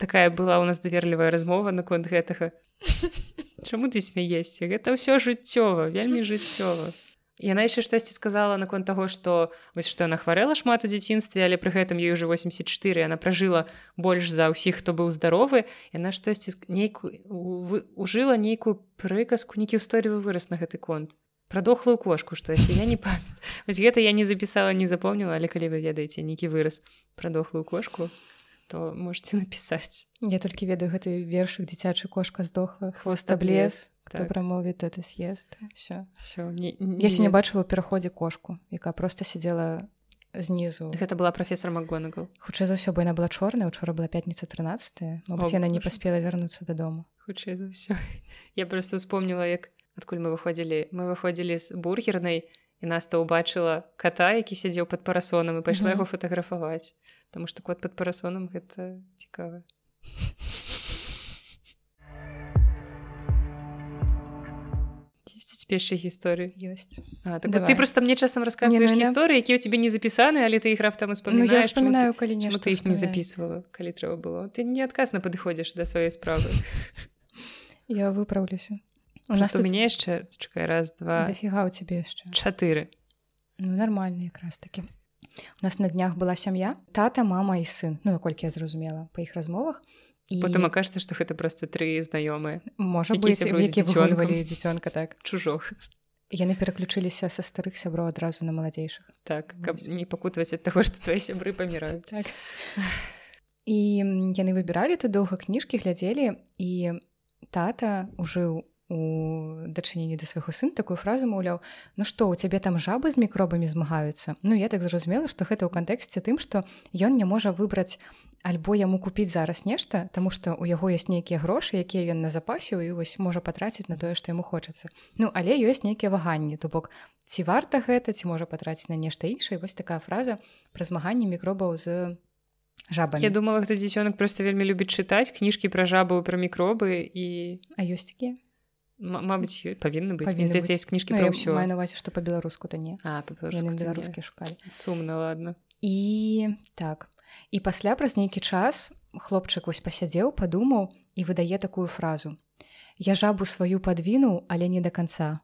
такая была у нас даверлівая размова наконт гэтага Чаму ты смяесце гэта ўсё жыццёва вельмі жыццёва яна яшчэ штосьці сказала наконт таго што вось што яна хварэла шмат у дзяцінстве але пры гэтым ёй уже 84 яна пражыла больш за ўсіх хто быў здаровы. Яна штосьці нейкую ужыла нейкую прыказку нейкі ўстойлівы вырас на гэты конт. Прадохлую кошку штосьці я не па вось гэта я не запісала не запомніла але калі вы ведаеце нейкі вырас прадохлую кошку то можете напісаць я толькі ведаю гэты вершык дзіцячы кошка здохла хвоста блес так. прамовіць это съезд все все не, не, я не бачыла пераходзе кошку якая просто сидела знізу гэта была профессор макгонагал. Хутчэй за ўсё бо яна была чорная учора была пятніца 13 яна не паспела вярнуцца дадому хутчэй за ўсё я просто вспомнила як адкуль мы выходзілі мы выходзілі з бургернай і нас то ўбачыла кота які сядзеў под парасонам і пайшла mm -hmm. яго фотаграфаваць Таму што кот под парасонам гэта цікава яшчэ гісторыі ёсць А, так ты просто мне часам рассказываешь Не, ну, я- гісторыі які у тебе не запісаны але ты іх раптам Ну успамінаеш я чаму вспоминаю калі ты, чаму нешта ты іх не записывала калі трэба было. Ты неадказна падыходзіш да сваёй справы. Я выпраўлюся у нас Просто у тут мяне яшчэ чакай раз два дофіга у цябе яшчэ чатыры Ну нормально якраз таки у нас на днях была сям'я тата мама і сын. Ну наколькі я зразумела па іх размовах. І потым акажется што гэта просто тры знаёмыя можа які быць сябруюць з які дзіцёнкам. выгодвалі дзіцёнка так. Чужох яны пераключыліся са старых сяброў адразу на маладзейшых так каб не пакутаваць ад таго што твои сябры паміраюць так. І яны выбіралі тут доўга кніжкі глядзелі і тата ужыў у дачыненні да свайго сын такую фразу маўляў Ну што у цябе там жабы з мікробамі змагаюцца? Ну я так зразумела што гэта ў кантэксце тым што ён не можа выбраць альбо яму купіць зараз нешта таму што у яго ёсць нейкія грошы якія ён на запасе і вось можа патраціць на тое што яму хочацца. Ну але ёсць нейкія ваганні. То бок ці варта гэта ці можа патраціць на нешта іншае? Вось такая фраза пра змаганне мікробаў з жабамі. Я думала гэта дзіцёнак просто вельмі любіць чытаць кніжкі пра жабу пра мікробы і А ёсць такія мабыць ёй павінны быць здаецца ёсць кніжкі Ну, пра ўсё маю на увазе што па-беларуску то не. А, беларускія шукалі сумна ладно. І так. І пасля праз нейкі час хлопчык вось пасядзеў падумаў і выдае такую фразу. Я жабу сваю падвінуў але не да канца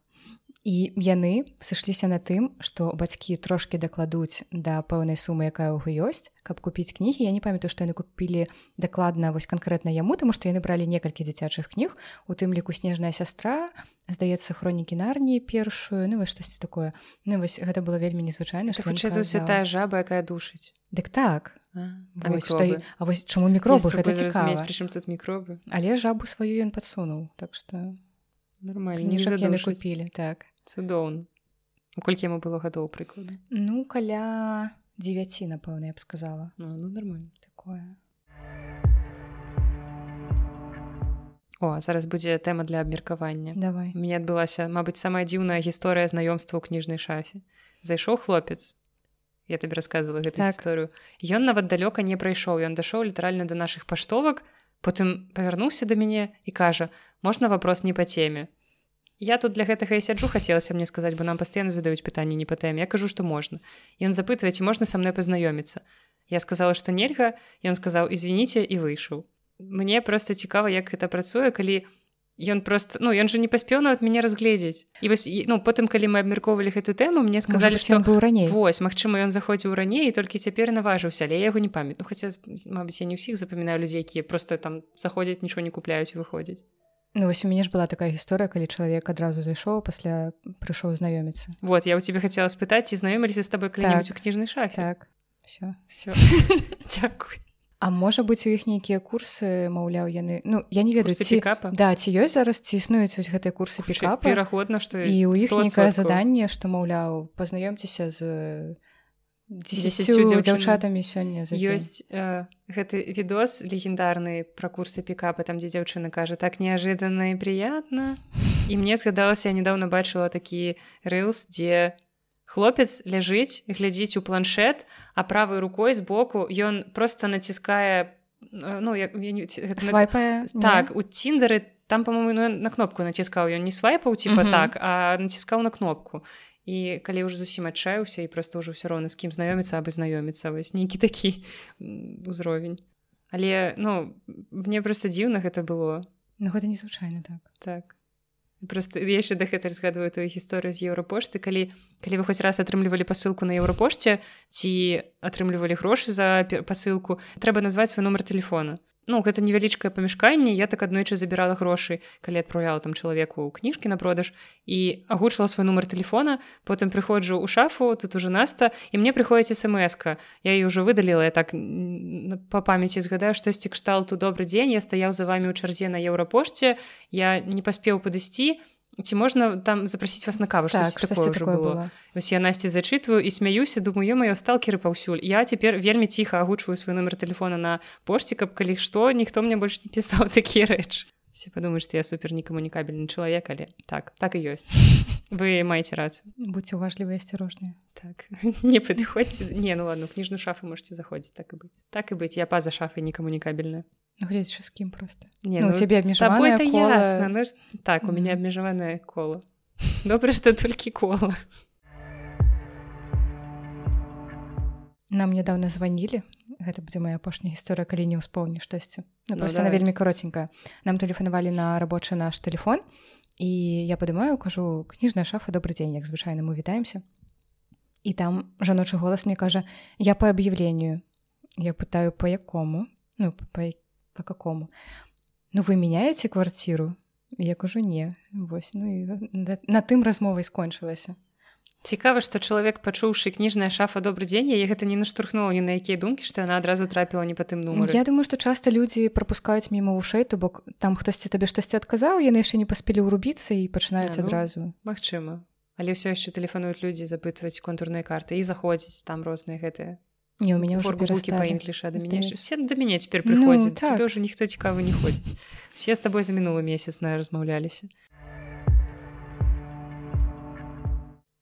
і яны сышліся на тым што бацькі трошкі дакладуць да пэўнай сумы якая ўго ёсць. Каб купіць кнігі я не памятаю што яны купілі дакладна вось канкрэтна яму таму што яны бралі некалькі дзіцячых кніг у тым ліку снежная сястра здаецца хронікі нарніі першую ну вось штосьці такое. Ну вось гэта было вельмі незвычайна ён хутчэй за ўсё тая жаба якая душыць. Дык так. А, Вось, што, а вось чаму мікробы? Гэта цікава. прычым тут мікробы. Але жабу сваю ён падсунуў так што нормально купі купілі так цудоўна колькі яму было гадоў прыклады ну каля 9 напэўна я б сказала. Ну, ну нормально такое. О зараз будзе тэма для абмеркавання. Давай. У мяне адбылася мабыць самая дзіўная гісторыя знаёмства ў кніжнай шафе. Зайшоў хлопец. Я табе рассказывала гэту Так. гісторыю. Ён нават далёка не прайшоў. Ён дашоў літаральна да нашых паштовак потым павярнуўся да мяне і кажа можна вопрос не па теме я тут для гэтага і сяджу хацелася мне сказаць бо нам пастаянна задаюць пытанні не па тэме. Я кажу што можна. Ён запытвае ці можна са мной пазнаёміцца. Я сказала што нельга. Ён сказаў извините і выйшаў. Мне просто цікава як гэта працуе калі ён просто ну ён же не паспеў нават мяне разгледзець. І вось ну потым калі мы абмяркоўвалі гэту тэму мне сказалі што быў раней. Вось магчыма ён заходзіў раней і толькі цяпер наважыўся але я яго не памят ну хаця мабыць я не ўсіх запамінаю людзей якія просто там заходзяць нічого не купляюць выходзяць Ну вось у мяне ж была такая гісторыя калі чалавек адразу зайшоў пасля прыйшоў знаёміцца. Вот я у тебе хотела спытаць ці знаёміліся з табой калі-нибудь у кніжнай шафе? Так. Все все Дякуй А можа быць у іх нейкія курсы маўляў яны ну я не ведаю ці пікапа? да ці ёсць зараз ці існуюць вось гэтыя курсы пікапа? верагодна што і у іх нейкае заданне што маўляў пазнаёмцеся з. Дзяўчатамі сёння ёсць э, гэты відос легендарны пра курсы пікапа там дзе дзяўчына кажа так неожиданно і приятно і мне згадалася я недавно бачыла такі рылс дзе хлопец ляжыць глядзіць у планшет а правой рукой збоку ён просто націскае э, ну як я не- гэта свайпае так у тиндеры там по-моему на кнопку націскаў ён не свайпаў типа Мгм. так а націскаў на кнопку і калі ўжо зусім адчаяўся і просто ўжо ўсё роўна з кім знаёміцца абы знаёміцца вось нейкі такі м, узровень. Але ну мне просто дзіўна гэта было. Ну гэта незвычайна так. Так. Просто яшчэ дагэтуль згадваю тую гісторыю з еўрапошты калі калі вы хоць раз атрымлівалі пасылку на еўрапошце ці атрымлівалі грошы за пасылку трэба назваць свой нумар телефона Ну гэта невялічкае памяшканне я так аднойчы забірала грошы калі адпраўляла там чалавеку кніжкі на продаж і агучыла свой нумар телефона. Потым прыходжу ў шафу тут уже наста і мне прыходзіць смска. Я ее ўжо выдаліла я так па памяці згадаю штосьці кшталту добрый дзень я стаяў за вами ў чарзе на еўрапошце я не паспеў падысці ці можна там запрасіць вас на каву? Так такое такое было было. Вось я насці зачытваю і смяюся думаю ё маё сталкеры паўсюль я цяпер вельмі ціха агучваю свой нумар телефона на пошце каб калі што ніхто мне больш не пісаў такія рэчы. Все падумаюць што я супер некамунікабельны чалавек але так так і ёсць. Вы маеце рацыю. Будьте уважлівыя асцярожныя. Так не падыходзьце. Не ну ладно кніжную шафу можете заходзіць так і быць. Так і быць я па-за шафай некамунікабельная гледзячы з кім просто. Не Ну, у цябе абмежаванае табой-то кола. ясна, ну, ж- так у мяне Мгм. абмежаванае кола добра што толькі кола нам нядаўна званілі гэта будзе моя апошняя гісторыя калі не ўспомні штосьці ну, Ну, просто она вельмі каротенькая нам тэлефанавалі на рабочы наш телефон і я падымаю кажу кніжная шафа добрый дзень як звычайна мы вітаемся і там жаночы голас мне кажа я по аб'яўленню я пытаю по якому? Ну по, по какому? Ну вы мяняеце квартиру? Я кажу не вось ну і на, на тым размовай скончылася цікава што чалавек пачуўшы кніжная шафа добрый дзень яе гэта не наштурхнула ні на якія думкі што яна адразу трапіла не па тым нумары. Я думаю што часта людзі прапускаюць мімо вушэй то бок там хтосьці табе штосьці адказаў яны яшчэ не паспелі ўрубіцца і пачынаюць ну, адразу. Магчыма. Але ўсё яшчэ тэлефануюць людзі запытваць контурныя карты і заходзіць там розныя гэтыя не у форгбукі па перасталі. інгліша да мяне здаецца. все да мяне цяпер Ну, прыходзяць так. цябе ўжо ніхто цікавы не ходзіць все з табой за мінулы месяц на размаўляліся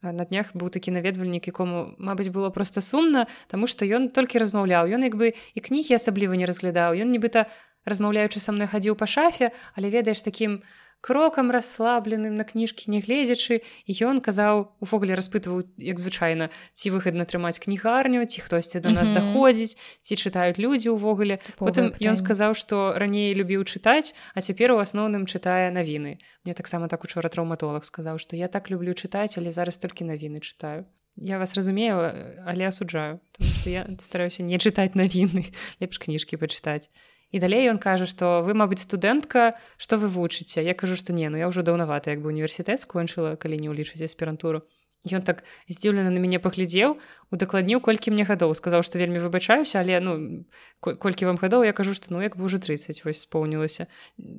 А на днях быў такі наведвальнік якому мабыць было просто сумна таму што ён толькі размаўляў ён як бы і кнігі асабліва не разглядаў ён нібыта размаўляючы са мной хадзіў па шафе але ведаеш такім крокам расслабленым на кніжкі не гледзячы і ён казаў увогуле распытваў як звычайна ці выгадна трымаць кнігарню ці хтосьці да нас Мгм. даходзіць ці чытаюць людзі ўвогуле Тыповае потым ён пытанне. сказаў што раней любіў чытаць а цяпер у асноўным чытае навіны мне таксама так учора траўматолог сказаў што я так люблю чытаць але зараз толькі навіны чытаю я вас разумею але асуджаю я стараюся не чытаць навіны лепш кніжкі пачытаць і далей ён кажа што вы мабыць студэнтка што вы вучыце я кажу што не ну я ўжо даўнавата як бы універсітэт скончыла калі не ўлічыць аспірантуру Ён так здзіўлена на мяне паглядзеў удакладніў колькі мне гадоў сказаў што вельмі выбачаюся але ну ко- колькі вам гадоў я кажу што ну як бы ўжо 30 вось споўнілася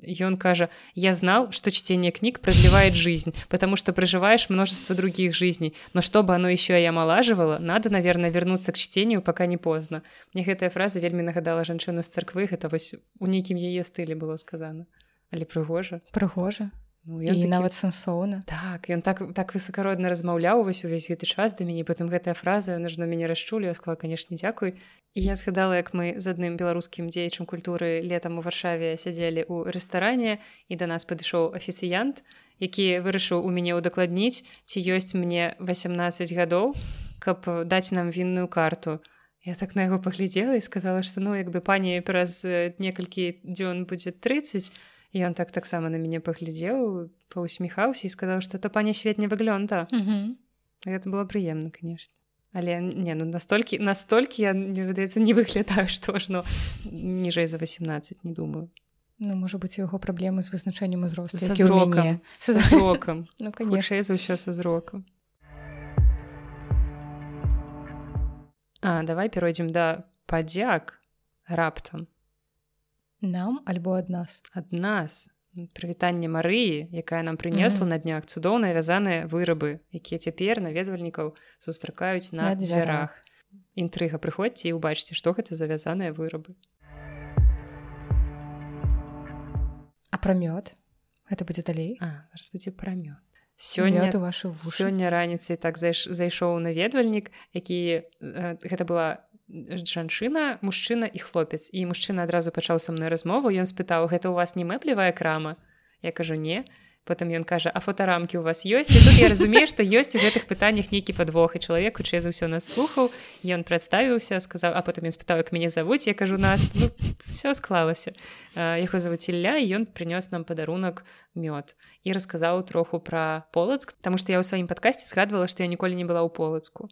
Ён кажа я знал что чтение книг продлевает жизнь потому что проживаешь множество других жизней но чтобы оно еще и омолаживало надо наверное вернуться к чтению пока не поздно мне гэтая фраза вельмі нагадала жанчыну з царквы гэта вось у нейкім яе стылі было сказано. Але прыгожа прыгожа ну, і такі- нават сэнсоўна так ён так так высокародна размаўляў вось увесь гэты час да мяне потым гэтая фраза яна ж на мяне расчулі я сказала канешне дзякуй і я згадала як мы з адным беларускім дзеячам культуры летам у варшаве сядзелі ў рэстаране і да нас падышоў афіцыянт які вырашыў у мяне ўдакладніць ці ёсць мне 18 гадоў каб даць нам вінную карту. Я так на яго паглядзела і сказала што ну як бы пані праз э, некалькі дзён будзе 30 і ён так таксама на мяне паглядзеў паўсміхаўся і сказаў што то пані свет не выглёнта гэта было прыемна конечно. Але не ну настолькі настолькі я мне выдаецца не выглядаю што ж ну ніжэй за 18 не думаю. Ну можа быць у яго праблемы з вызначэннем узросту Са зрокам. са зрокам Ну конечно. За ўсё са зрокам А давай перайдзем да падзяк раптам нам альбо ад нас? Ад нас. Прывітанне Марыі якая нам прынесла Мгм. на днях цудоўныя вязаныя вырабы якія цяпер наведвальнікаў сустракаюць на На дзвярах. інтрыга прыходзьце і ўбачце што гэта за вязаныя вырабы. А пра мёд? Гэта будзе далей? А зараз будзе прамёт сёння сёння вашу сёння раніцай так зайш... зайшоў наведвальнік які э, гэта была жанчына мужчына і хлопец. І мужчына адразу пачаў са мной размову ён спытаў гэта у вас не мэблевая крама? Я кажу не потым ён кажа а фотарамкі у вас ёсць? І тут я разумею што ёсць у гэтых пытаннях нейкі падвох і чалавек хутчэй за ўсё нас слухаў. Ён прадставіўся сказаў а потым ён спытаў як мяне завуць? Я кажу нас ну, все склалася яго завуць Ілля і ён прынёс нам падарунак мёд. І расказаў троху пра полацк Таму што я ў сваім падкасці згадвала што я ніколі не была ў полацку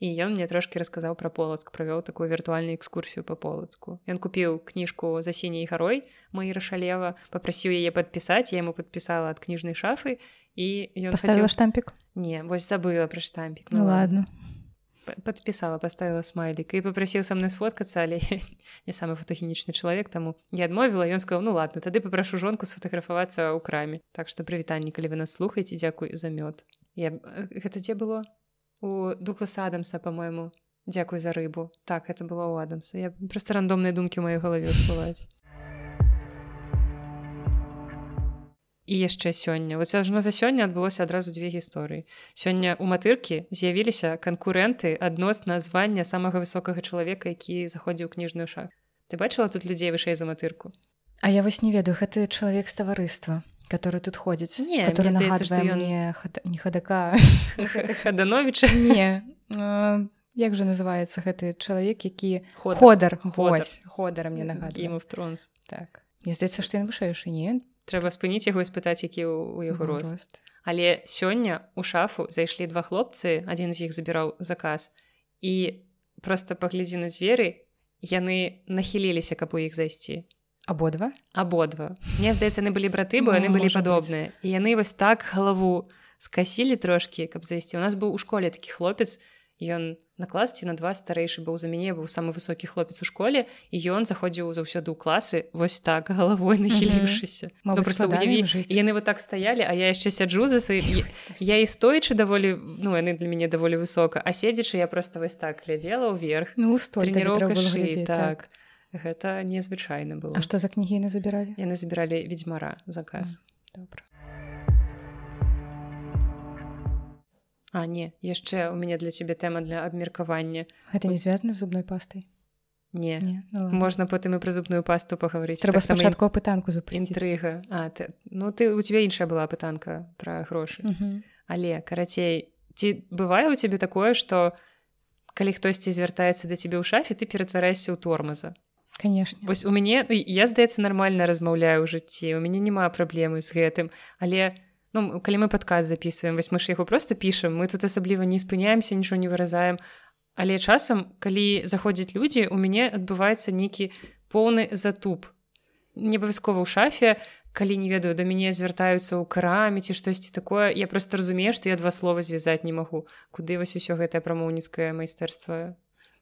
і ён мне трошки расказаў пра полацк правёў такую віртуальную экскурсію по полацку ён купіў кніжку за сіняй гарой мои рашалева попрасіў яе падпісаць я ему падпісала ад кніжнай шафы і ён паставіла хацеў... штампік не вось забыла пра штампік ну ладно. П- подпісала поставила смайлік і попрасіў са мной сфоткацца але не самы фотогенічны чалавек таму не адмовіла ён сказал ну ладно тады попрашу жонку сфотаграфавацца ў краме так што прывітанне калі вы нас слухаеце дзякуй за мёд. Я б- э, гэта дзе было у дуглас адамса по-моему. Дзякуй за рыбу. Так это было у адамса. Я просто рандомныя думкі ў маёй галаве ўсплываюць і яшчэ сёння вот ажно за сёння адбылося адразу дзве гісторыі сёння у матыркі з'явіліся канкурэнты адносна звання самага высокага чалавека які заходзіў кніжную шах ты бачыла тут людзей вышэй за матырку? А я вось не ведаю гэты чалавек з таварыства который тут ходзіць Не, который мне здаецца, што нагадвае ён- мне хад- не хадака хадановича не як же называется гэты чалавек які Ходар. ходар Ходар. Вось, ходара мне нагадвае of Thrones. Так. Мне здаецца што ён вышэйшы не. Трэба спыніць яго і спытаць які ў у яго Ну, рост. але сёння у шафу зайшлі два хлопцы адзін з іх забіраў заказ. І просто паглядзі на дзверы яны нахіліліся каб у іх зайсці абодва абодва мне здаецца яны былі браты бо яны Ну, былі можа падобныя. І яны вось так галаву скасілі трошкі каб зайсці. У нас быў у школе такі хлопец ён на класці на два старэйшы быў за мяне быў самы высокі хлопец у школе і ён заходзіў заўсёды ў класы вось так галавой нахіліўшыся Ну, яны вот так стаялі а я яшчэ сяджу за сваім я і стоячы даволі ну яны для мяне даволі высока а седзячы я просто вось так глядзела ўверх. Ну стой трэніроўка шыі так гэта незвычайна было. А што за кнігі яны забіралі? Яны забіралі ведьмара заказ. Добра. А не яшчэ у мяне для цябе тэма для абмеркавання. Гэта не звязана з зубной пастай? Не, не ну, ладно. можна потым і пра зубную пасту пагаварыць. Трэба Таксама спачатку апытанку запусціць. Інтрыга. А ты, ну ты у тебя іншая была пытанка пра грошы. Мгм. але карацей ці бывае у цябе такое што калі хтосьці звяртаецца да цябе ў шафе ты ператвараешся ў тормаза конечно. Вось у мяне ну, я здаецца нармальна размаўляю ў жыцці у мяне няма праблемы з гэтым. Але ну, калі мы падказ записываем вось мы ж яго просто пішам мы тут асабліва не спыняемся нічого не выразаем. Але часам калі заходзяць людзі у мяне адбываецца нейкі поўны затуп. Не абавязкова ў шафе калі не ведаю да мяне звяртаюцца ў краме ці штосьці такое я просто разумею што я два слова звязаць не магу куды вось усё гэтае прамоўніцкае майстэрства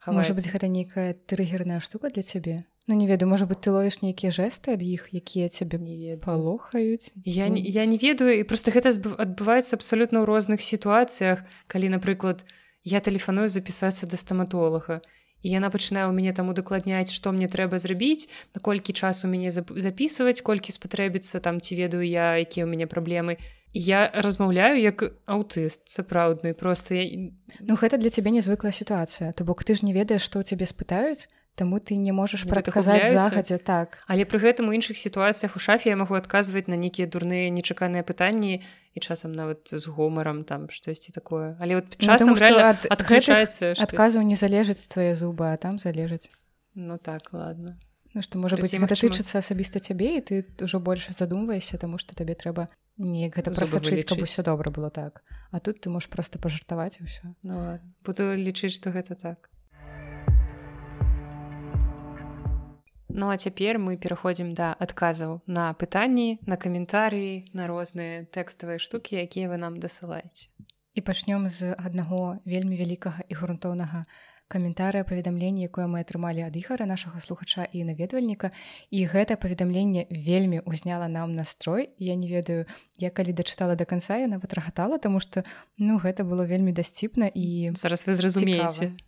можа хаваецца? быть гэта нейкая трыгерная штука для цябе Ну не ведаю можа быть ты ловіш нейкія жэсты ад іх якія цябе не палохаюць Я, не- я не ведаю і просто гэта адбываецца абсалютна ў розных сітуацыях калі напрыклад я тэлефаную запісацца да стаматолага і яна пачынае ў мяне там удакладняць што мне трэба зрабіць наколькі часу мяне зап- запісваць колькі спатрэбіцца там ці ведаю я якія ў мяне праблемы І я размаўляю як аўтыст сапраўдны просто я... Ну гэта для цябе незвыклая сітуацыя то бок ты ж не ведаеш што ў цябе спытаюць таму ты не можаш прадказаць загадзя так. Але пры гэтым у іншых сітуацыях у шафе я магу адказваць на нейкія дурныя нечаканыя пытанні і часам нават з гумарам там штосьці такое. Але вот Ну, часам реально ад адключаецца адказаў не залежыць твае зубы а там залежыць. Ну так ладно. Ну што можа быць гэта тычыцца асабіста цябе і ты ўжо больш задумваешся таму што табе трэба неяк гэта прасачыць каб усё добра было так. А тут ты можаш проста пажартаваць і ўсё. Ну, буду лічыць што гэта так Ну а цяпер мы пераходзім да адказаў на пытанні на каментарыі на розныя тэкставыя штукі якія вы нам дасылаеце і пачнём з аднаго вельмі вялікага і грунтоўнага каментарыя паведамлення якое мы атрымалі ад ігара нашага слухача і наведвальніка. І гэта паведамленне вельмі ўзняла нам настрой. Я не ведаю я калі дачытала до конца я нават рагатала тому что ну гэта было вельмі дасціпна і зараз вы зразумееце.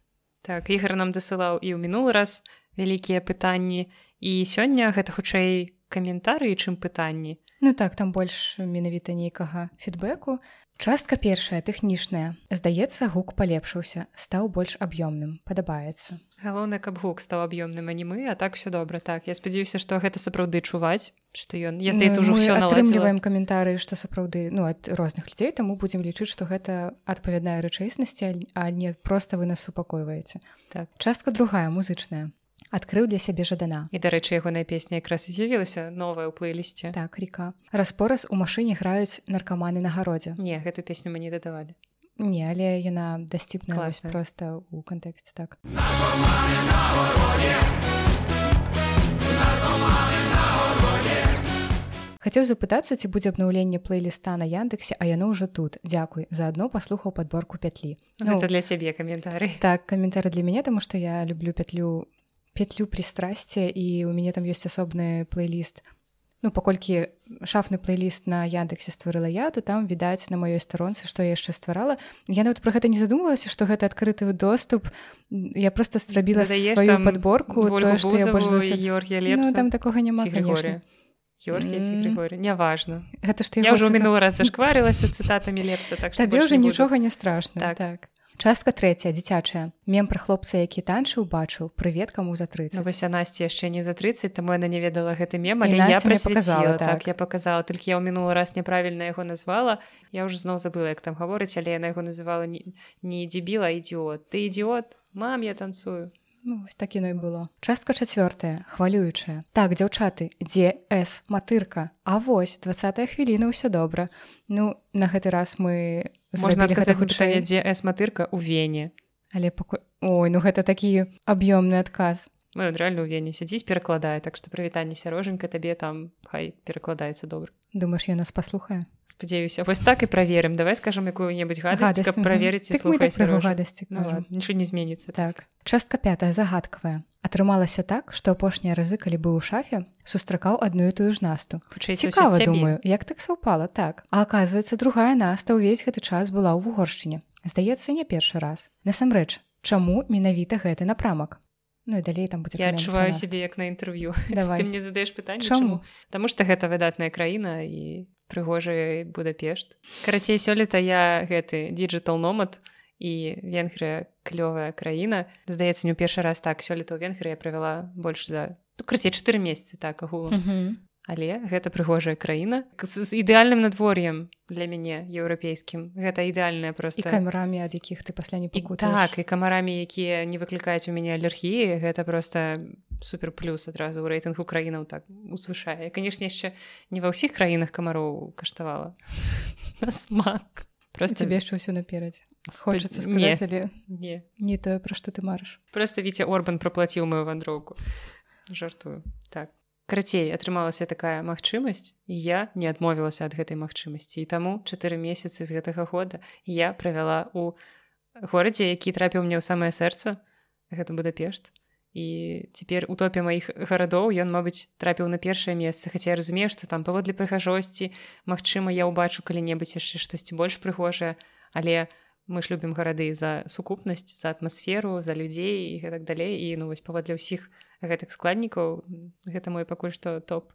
так ігар нам дасылаў і ў мінулы раз вялікія пытанні. І сёння гэта хутчэй каментарыі чым пытанні. Ну так там больш менавіта нейкага фідбэку. Частка першая тэхнічная. Здаецца гук палепшыўся стаў больш аб'ёмным падабаецца. Галоўнае каб гук стаў аб'ёмным анімы а так все добра. Так я спадзяюся што гэта сапраўды чуваць што ён я здаецца ўжо Ну, мы все атрымліваем каментары што сапраўды ну ад розных людзей таму будзем лічыць што гэта адпавядная рэчаіснасці а- а не проста вы нас супакойваеце. Так. частка другая музычная адкрыў для сябе жадана і дарэчы ягоная песня якраз з'явілася новая ў плейлісце так река распораз у машыне граюць наркаманы на гародзе не гэту песню мы не дадавалі не але яна Класная. проста у кантэксце так Хацеў запытацца, ці будзе абнаўленне плейліста на Яндексе, а яно ўжо тут. Дзякуй. Заадно паслухаў падборку пятлі. ну, гэта для цябе каментары Так, каментары для мяне, таму што я люблю пятлю петлю пристрасця і у мяне там ёсць асобны плейліст. Ну, паколькі шафны плейліст на Яндексе стварыла я, то там відаць на маёй старонцы, што я яшчэ стварала. Я нават пра гэта не задумалася, што гэта адкрыты доступ. Я проста зрабіла сваю Ольгу тое, што я Бузаву ўсё... і Георгія Ну, Лепса там такога няма. Григорий неважно Гэта ты я ўжо мінулы раз зашкварылася цытатамі лепса так што табе ўжо нічога не страшна Так. так частка трэцяя дзіцячая. Мем пра хлопца які танчыў бачыў. Прывет каму за 30 Ну, вось Насці яшчэ не за 30 таму яна не ведала гэты мем але я паказала, так. так. я показала толькі я ў мінулы раз няправільна яго назвала. Я ўжо зноў забыла як там гаворыць але яна яго называла не, не дзебіла а ідіот ты ідіот мам я танцую Ну, вось так яно і было. Частка чацвёртая хвалюючая. Так дзяўчаты дзе с матырка? А вось двадцатая хвіліна ўсё добра. Ну на гэты раз мы можна пытанне хутчэй дзе с матырка у вене але паку... ой ну гэта такі аб'ёмны адказ мы рэальна ў вене сядзіць перакладае так што прывітанне сярожанька табе там хай перакладаецца добра думаешь я нас паслухае спадзяюся вось так і праверым давай скажам якую-небудзь гадасць каб праверыць так так гадасці Ну, кажам. ладно, нічого не зменіцца так. Частка пятая загадкавая атрымалася так што апошнія разы калі быў у шафе сустракаў адну і тую ж насту цікава думаю як так саўпала так. А оказывается другая наста ўвесь гэты час была ў вугоршчыне здаецца не першы раз. Насамрэч чаму менавіта гэты напрамак Ну і далей там будзе я адчуваю сябе як на інтэрв'ю давай. ты мне задаеш пытанне Чаму? Таму што гэта выдатная краіна і прыгожая будапешт. Карацей сёлета я гэты диджитал номад і венгрыя клёвая краіна здаецца не ў першы раз так сёлета ў венгры я правяла больш за ну, крыцей 4 месяцы так агулам. Але гэта прыгожая краіна з, ідэальным надвор'ем для мяне еўрапейскім. Гэта ідэальная просто камерамі ад якіх ты пасля не і, пакутаеш так і камарамі якія не выклікаюць у мяне алергіі гэта просто супер плюс адразу ў рэйтынгу краінаў так узвышае. Канешне яшчэ не ва ўсіх краінах камароў каштавала. На смак. Просто цябе яшчэ ўсё наперадзе. хочацца не. сказаць але не. не тое пра што ты марыш. Просто віце орбан праплаціў мою вандроўку. Жартую. Так карацей атрымалася такая магчымасць і я не адмовілася ад гэтай магчымасці і таму чатыры месяцы з гэтага года я правяла у горадзе які трапіў мне ў самае сэрца. Гэта будапешт. І цяпер у топе маіх гарадоў ён мабыць трапіў на першае месца. Хаця я разумею што там паводле прыгажосці Магчыма я ўбачу калі-небудзь яшчэ штосьці больш прыгожае. Але мы ж любім гарады за сукупнасць за атмасферу за людзей і гэтак далей. І ну вось паводле ўсіх гэтых складнікаў. Гэта мой пакуль што топ.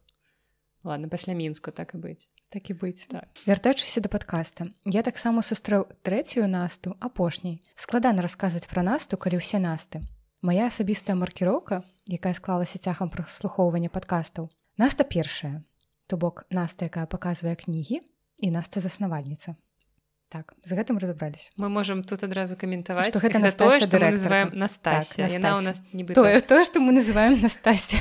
Ладно пасля мінску так і быць. Так і быць. Так. вяртаючыся да падкаста я таксама сустрэў трэцюю насту апошняй. Складана расказваць пра насту калі ўсе насты. Моя асабістая маркіроўка якая склалася цягам праслухоўвання падкастаў. Наста першая. То бок наста якая паказвае кнігі і наста заснавальніца так з гэтым разабраліся мы можам тут адразу каментаваць Што гэта тое Настасья што мы называем Настасья Так, яна у нас нібыта тое тое што мы называем настасья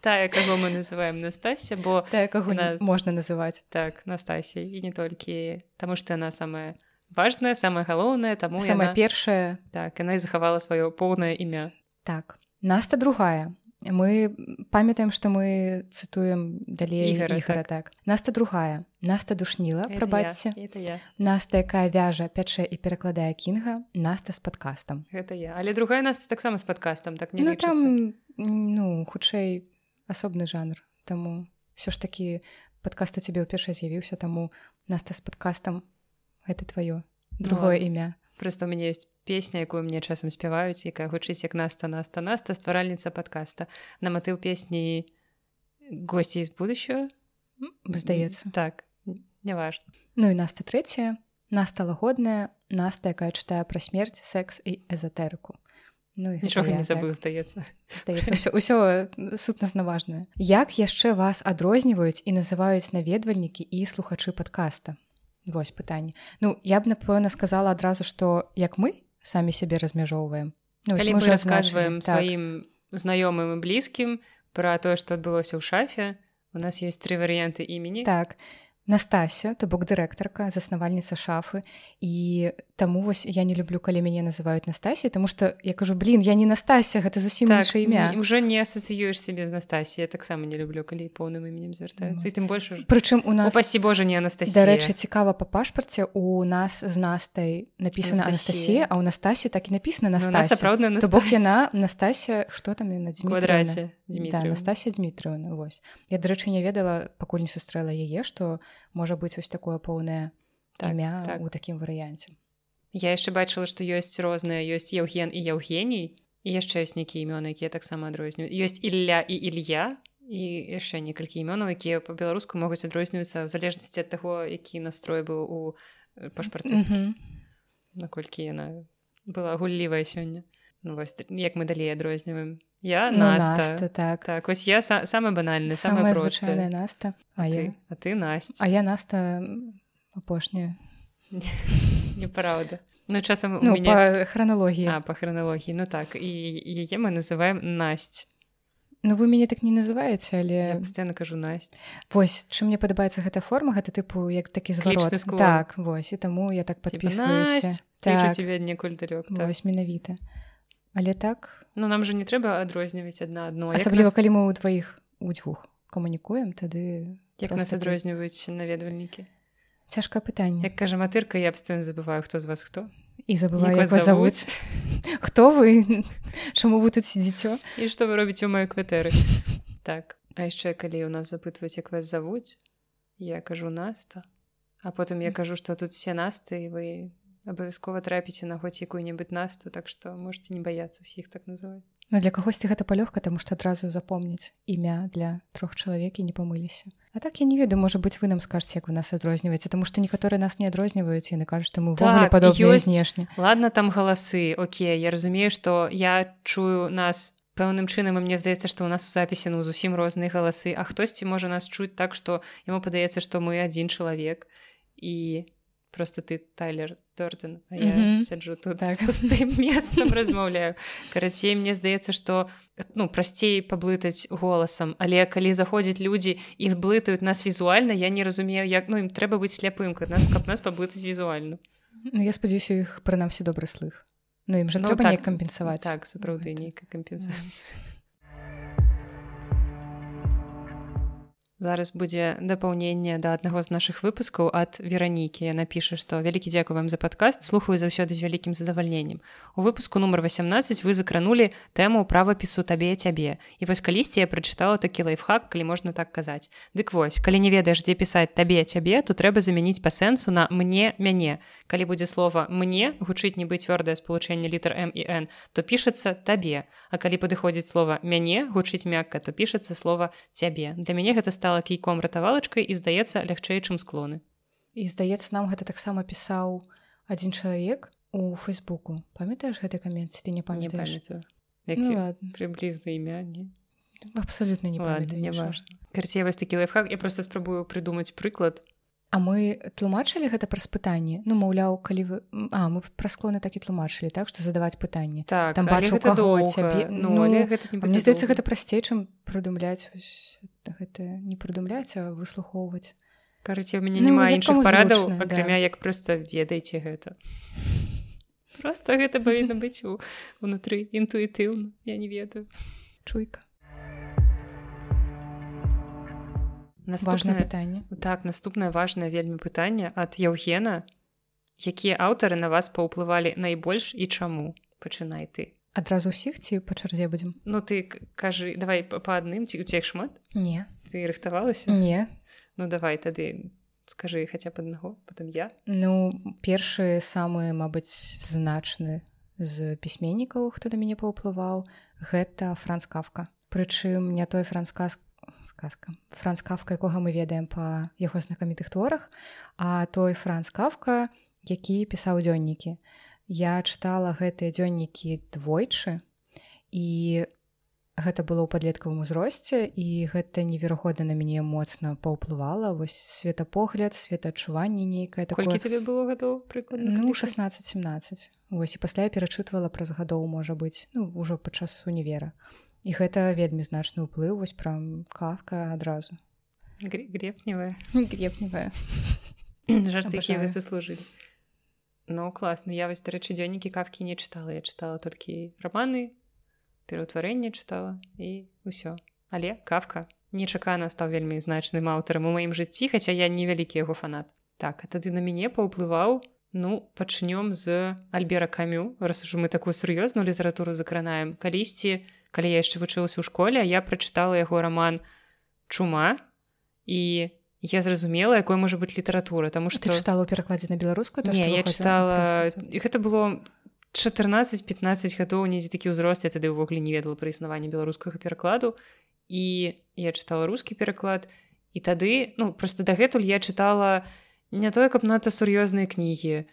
тая каго мы называем Настасья бо тая каго Яна- можна называць. Так Настасья і не толькі таму што яна самая важная самая галоўная таму самая яна... першая. Так яна і захавала сваё поўнае імя. Так, Наста другая. Мы памятаем, што мы цытуем далей Ігара, ігара так. Наста другая. Наста душніла, прабачце. Наста, якая вяжа, пячэ і перакладае кінга, Наста з падкастам. гэта я але другая нас таксама з падкастам так не Ну лічыцца. там ну хутчэй асобны жанр. Таму ўсё ж такі падкаст у цябе ўпершай з'явіўся, таму Наста з падкастам гэта тваё другое ладно. імя. Просто у мяне ёсць песня якую мне часам спяваюць якая гучыць як наста наста наста стваральніца падкаста. На матыў песні госці з будущего Здаецца. так няважна. Ну і Наста трэцяя, Наста лагодная, Наста, якая чытае пра смерць, секс і эзотэрыку. Ну, нічога не так. забыў здаецца. Здаецца ўсё, ўсё сутнасна важнае. Як яшчэ вас адрозніваюць і называюць наведвальнікі і слухачы падкаста Вось пытанне Ну я б напэўна сказала адразу што як мы самі сябе размяжоўваем ну, мы расказваем адзначылі. Так. сваім знаёмым і блізкім пра тое што адбылося ў шафе у нас ёсць тры варыянты імені так Настасья то бок дырэктарка заснавальніца шафы і таму вось я не люблю калі мяне называюць Настасій тому что я кажу блин я не Настасья гэта зусім так, інша імя ўжо не асацыюеш сябе з Настасі я таксама не люблю калі поўным іменем звяртаюцца і тым больш прычым у нас Упасі Божа не Анастасія Дарэчы цікава па пашпарце у нас з настай написана Анастасія. А ў Настасі так і написано Ну, Настасія сапраўдная То бок Настасія. яна Настасія што там яна В квадраце да. Настасія Дмітрыўна вось я дарэчы не ведала пакуль не сустрэла яе што можа быць вось такое поўнае Так, імя так. у такім варыянце Я яшчэ бачыла што ёсць розныя ёсць Еўген і Яўгеній і яшчэ ёсць нейкія імёны якія таксама адрозніваюць ёсць Ілля і Ілья і яшчэ некалькі імёнаў якія па-беларуску могуць адрознівацца ў залежнасці ад таго які настрой быў у пашпартысткі Мгм. наколькі яна была гуллівая сёння ну вось як мы далей адрозніваем я Ну, наста, Наста, так. так вось я са, самы банальны Самая просты звычайная Наста. а, А ты, я, а ты Насть а я Наста апошняя. неправда ну часам у Ну, мяне па храналогіі. а па храналогіі ну так і яе мы называем Насть Ну вы мяне так не называеце, я але постоянно кажу Насть вось чым мне падабаецца гэта форма гэта тыпу як такі зварот так вось і таму я так «Насть, так, тебе некуль далёк так. вось менавіта але так? Ну нам же не трэба адрозніваць адна адно асабліва нас, калі мы ў дваіх у дзвюх камунікуем тады як нас ты- адрозніваюць наведвальнікі? Цяжкае пытанне. Як кажа матырка я абстэн забываю хто з вас хто. І забываю Як вас завуць хто вы чаму вы тут сидзіцё і што вы робіце ў маёй кватэры? Так. А яшчэ калі ў нас запытваць як вас завуць я кажу наста а потым я кажу што тут все насты і вы абавязкова трапіце на хоць якую-небудзь насту так што можете не баяцца ўсіх так называць Ну для кагосьці гэта палёгка таму што адразу запомніць імя для трох чалавек і не памыліся А так я не ведаю можа быць вы нам скажце як вы нас адрозніваеце таму што некаторыя нас не адрозніваюць і яны кажуць што мы Так, падобныя ёсць. знешне ладно там галасы Окей я разумею што я чую нас пэўным чынам і мне здаецца што ў нас у запісе ну зусім розныя галасы а хтосьці можа нас чуць так што яму падаецца што мы адзін чалавек і просто ты тайлер торден а я Мгм. сяджу тут Так. так. пустым месцам размаўляю карацей мне здаецца што ну прасцей паблытаць голасам але калі заходзяць людзі іх блытаюць нас візуальна я не разумею як ну ім трэба быць сляпым каб нас, паблытаць візуальна Ну я спадзяюся іх прынамсі добры слых Ну ім жа Ну, так, кампенсаваць так сапраўды нейкая кампенсацыя зараз будзе дапаўненне да аднаго з нашых выпускаў ад веранікі. Яна піша што вялікі дзякую вам за падкаст слухаю заўсёды з вялікім задавальненнем у выпуску нумар 18 вы закранули тэму правапісу табе цябе і вось калісьці я прачытала такі лайфхак калі можна так казаць. Дык вось калі не ведаеш дзе пісаць табе цябе то трэба замяніць па сэнсу на мне мяне калі будзе слова мне гучыць нібы цвёрдае спалучэнне літар м і n то пішацца табе а калі падыходзіць слова мяне гучыць мякка то пішацца слова цябе для мяне гэта стала кійком ратавалачкай і здаецца лягчэй чым склоны. І здаецца нам гэта таксама пісаў адзін чалавек у фейсбуку памятаеш гэты камент ці ты не памятаеш? ну, прыблізна імя не абсалютна не памятаю не важно карце вось такі лайфхак. Я просто спрабую прыдумаць прыклад. А мы тлумачылі гэта праз пытанне ну маўляў калі вы а мы пра склоны так і тлумачылі так што задаваць пытанне так Там бачу, гэта каго доўга. цябе- ну, ну, але гэта не А мне здаецца доўга. гэта прасцей чым прыдумляць гэта не прыдумляць а выслухоўваць Карыце, у мяне Ну, няма іншых парадаў акрамя да. як проста ведаеце гэта. Просто гэта павінна быць у унутры інтуітыўна я не ведаю. Чуйка. Наступнае пытанне. Так наступнае важнае вельмі пытанне ад Яўгена. Якія аўтары на вас паўплывалі найбольш і чаму? Пачынай ты адразу ўсіх ці па чарзе будзем? Ну ты кажы давай па адным ці у цех шмат? Не. Ты рыхтавалася? Не. Ну давай тады скажы хаця б аднаго потым я. Ну першы самы мабыць значны з пісьменнікаў хто да мяне паўплываў гэта франц кафка. Прычым не той францказ сказка франц кафка якога мы ведаем па яго знакамітых творах а той франц кафка які пісаў дзённікі я чытала гэтыя дзённікі двойчы і гэта было ў падлеткавым узросце і гэта неверагодна на мяне моцна паўплывала. Вось светапогляд светаадчуванне нейкае такое. Тебе было гадоў прыкладна ну калі ты? 16-17 Вось і пасля я перачытвала праз гадоў можа быць ну ўжо падчас універа. І гэта вельмі значны ўплыў вось пра кавка адразу. Гре- гребневая. Гребневая. Жарты вы заслужылі Ну класна я вось дарэчы дзённікі кавкі не чытала я чытала толькі раманы пераўтварэнне чытала і ўсё але кавка нечакана стаў вельмі значным аўтарам у маім жыцці хаця я невялікі яго фанат. Так а тады на мяне паўплываў ну пачнём з альбера камю. Раз ужо мы такую сур'ёзную літаратуру закранаем калісьці калі я яшчэ вучылася ў школе я прачытала яго раман чума і я зразумела якой можа быць літаратура тому что чытала ў перакладзе на беларускую то, не я чытала гэта было 14-15 гадоў недзе такі ўзрост я тады ўвогуле не ведала пра існаванне беларускага перакладу і я чытала рускі пераклад і тады ну просто дагэтуль я чытала не тое каб надта сур'ёзныя кнігі.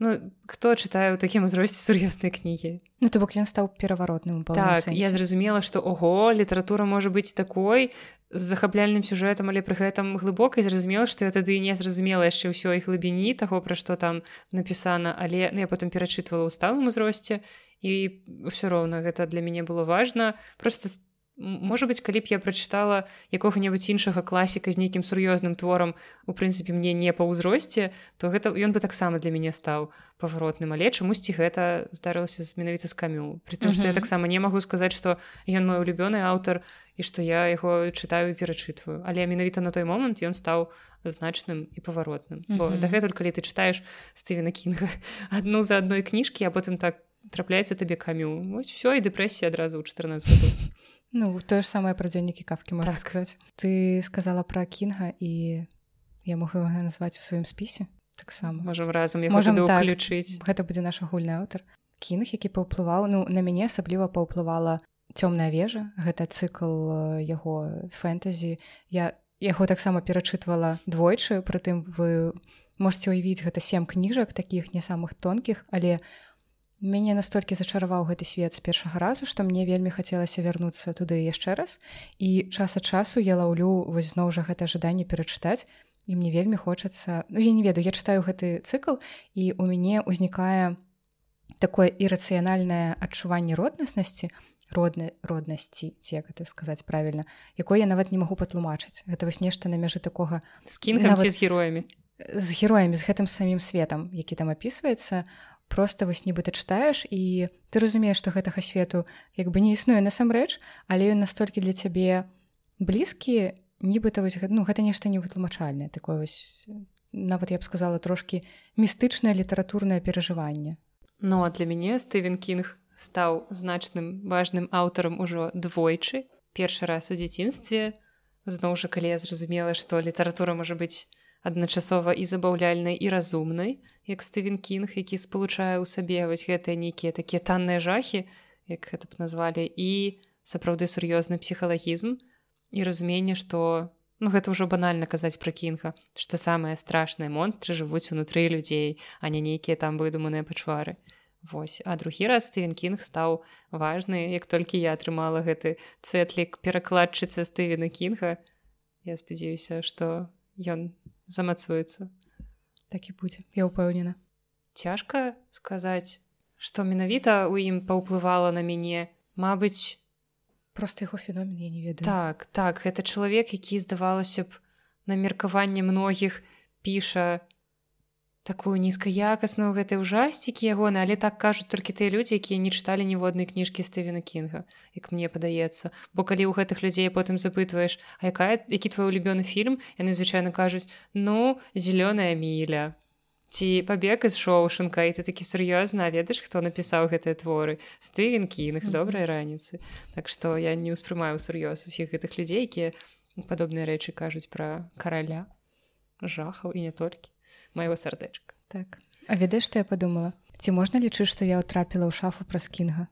Ну хто чытае ў такім узросце сур'ёзныя кнігі? Ну то бок ён стаў пераваротным так я зразумела што ого літаратура можа быць такой з захапляльным сюжэтам але пры гэтым глыбока і зразумела што я тады не зразумела яшчэ ўсё і глыбіні таго пра што там напісана але ну, я потым перачытвала ў сталым узросце і ўсё роўна гэта для мяне было важна просто можа быць калі б я прачытала якога-небудзь іншага класіка з нейкім сур'ёзным творам у прынцыпе мне не па ўзросце то гэта ён бы таксама для мяне стаў паваротным але чамусьці гэта здарылася з менавіта з камю при том што я таксама не магу сказаць што ён мой улюбёны аўтар і што я яго чытаю і перачытваю але менавіта на той момант ён стаў значным і паваротным бо Мгм. дагэтуль калі ты чытаеш стывена кінга адну за адной кніжкі а потым так трапляецца табе камю вось все і дэпрэсія адразу ў 14 гадоў Ну тое ж самае пра дзённікі кафкі можна Так. сказаць ты сказала пра кінга і я могу яго назваць у сваім спісе таксама можам разам яго Можам так. ўключыць гэта будзе наш агульны аўтар кінг які паўплываў ну на мяне асабліва паўплывала цёмная вежа гэта цыкл э, яго фэнтэзі. Я яго таксама перачытвала двойчы прытым вы можете ўявіць гэта сем кніжак такіх не самых тонкіх але мяне настолькі зачараваў гэты свет з першага разу што мне вельмі хацелася вярнуцца туды яшчэ раз. І час ад часу я лаўлю вось зноў жа гэта жаданне перачытаць і мне вельмі хочацца ну, я не ведаю я чытаю гэты цыкл і у мяне ўзнікае такое ірацыянальнае адчуванне роднаснасці роднай роднасці ці як это сказаць правільна якое я нават не магу патлумачыць. Гэта вось нешта на мяжы такога з кінгам Нават- з героямі? з героямі з гэтым самім светам які там апісваецца просто вось нібыта чытаеш і ты разумееш што гэтага свету як бы не існуе насамрэч але ён настолькі для цябе блізкі нібыта вось ну, гэта нешта невытлумачальнае такое вось нават я б сказала трошкі містычнае літаратурнае перажыванне. Ну а для мяне Стывен Кінг стаў значным важным аўтарам ужо двойчы. Першы раз у дзяцінстве. Зноў жа калі я зразумела што літаратура можа быць адначасова і забаўляльнай і разумнай як Стывен Кінг які спалучае ў сабе вось гэтыя нейкія такія танныя жахі як гэта б назвалі і сапраўды сур'ёзны псіхалагізм. І разуменне што ну гэта ўжо банальна казаць пра кінга што самыя страшныя монстры жывуць унутры людзей а не нейкія там выдуманыя пачвары. Вось. А другі раз Стывен Кінг стаў важны як толькі я атрымала гэты цэтлік перакладчыца Стывена Кінга я спадзяюся што ён замацуецца так і будзе я ўпэўнена цяжка сказаць што менавіта ў ім паўплывала на мяне Мабыць просто яго феномен я не ведаю. Так так гэта чалавек які здавалася б на меркаванне многіх піша такую нізкаякасную гэтай ужасцікі ягоны але так кажуць толькі тыя людзі якія не чыталі ніводнай кніжкі Стывена кінга як мне падаецца. Бо калі ў гэтых людзей потым запытваеш а якая які твой улюбёны фільм? яны звычайна кажуць ну зялёная міля ці пабег з шоушанка і ты такі сур'ёзна ведаеш хто напісаў гэтыя творы? Стывен кінг Мгм. добрай раніцы. Так што я не ўспрымаю сур'ёз усіх гэтых людзей якія падобныя рэчы кажуць пра караля жахаў і не толькі майго сардэчка так. А ведаеш што я падумала? Ці можна лічыць што я ўтрапіла ў шафу праз кінга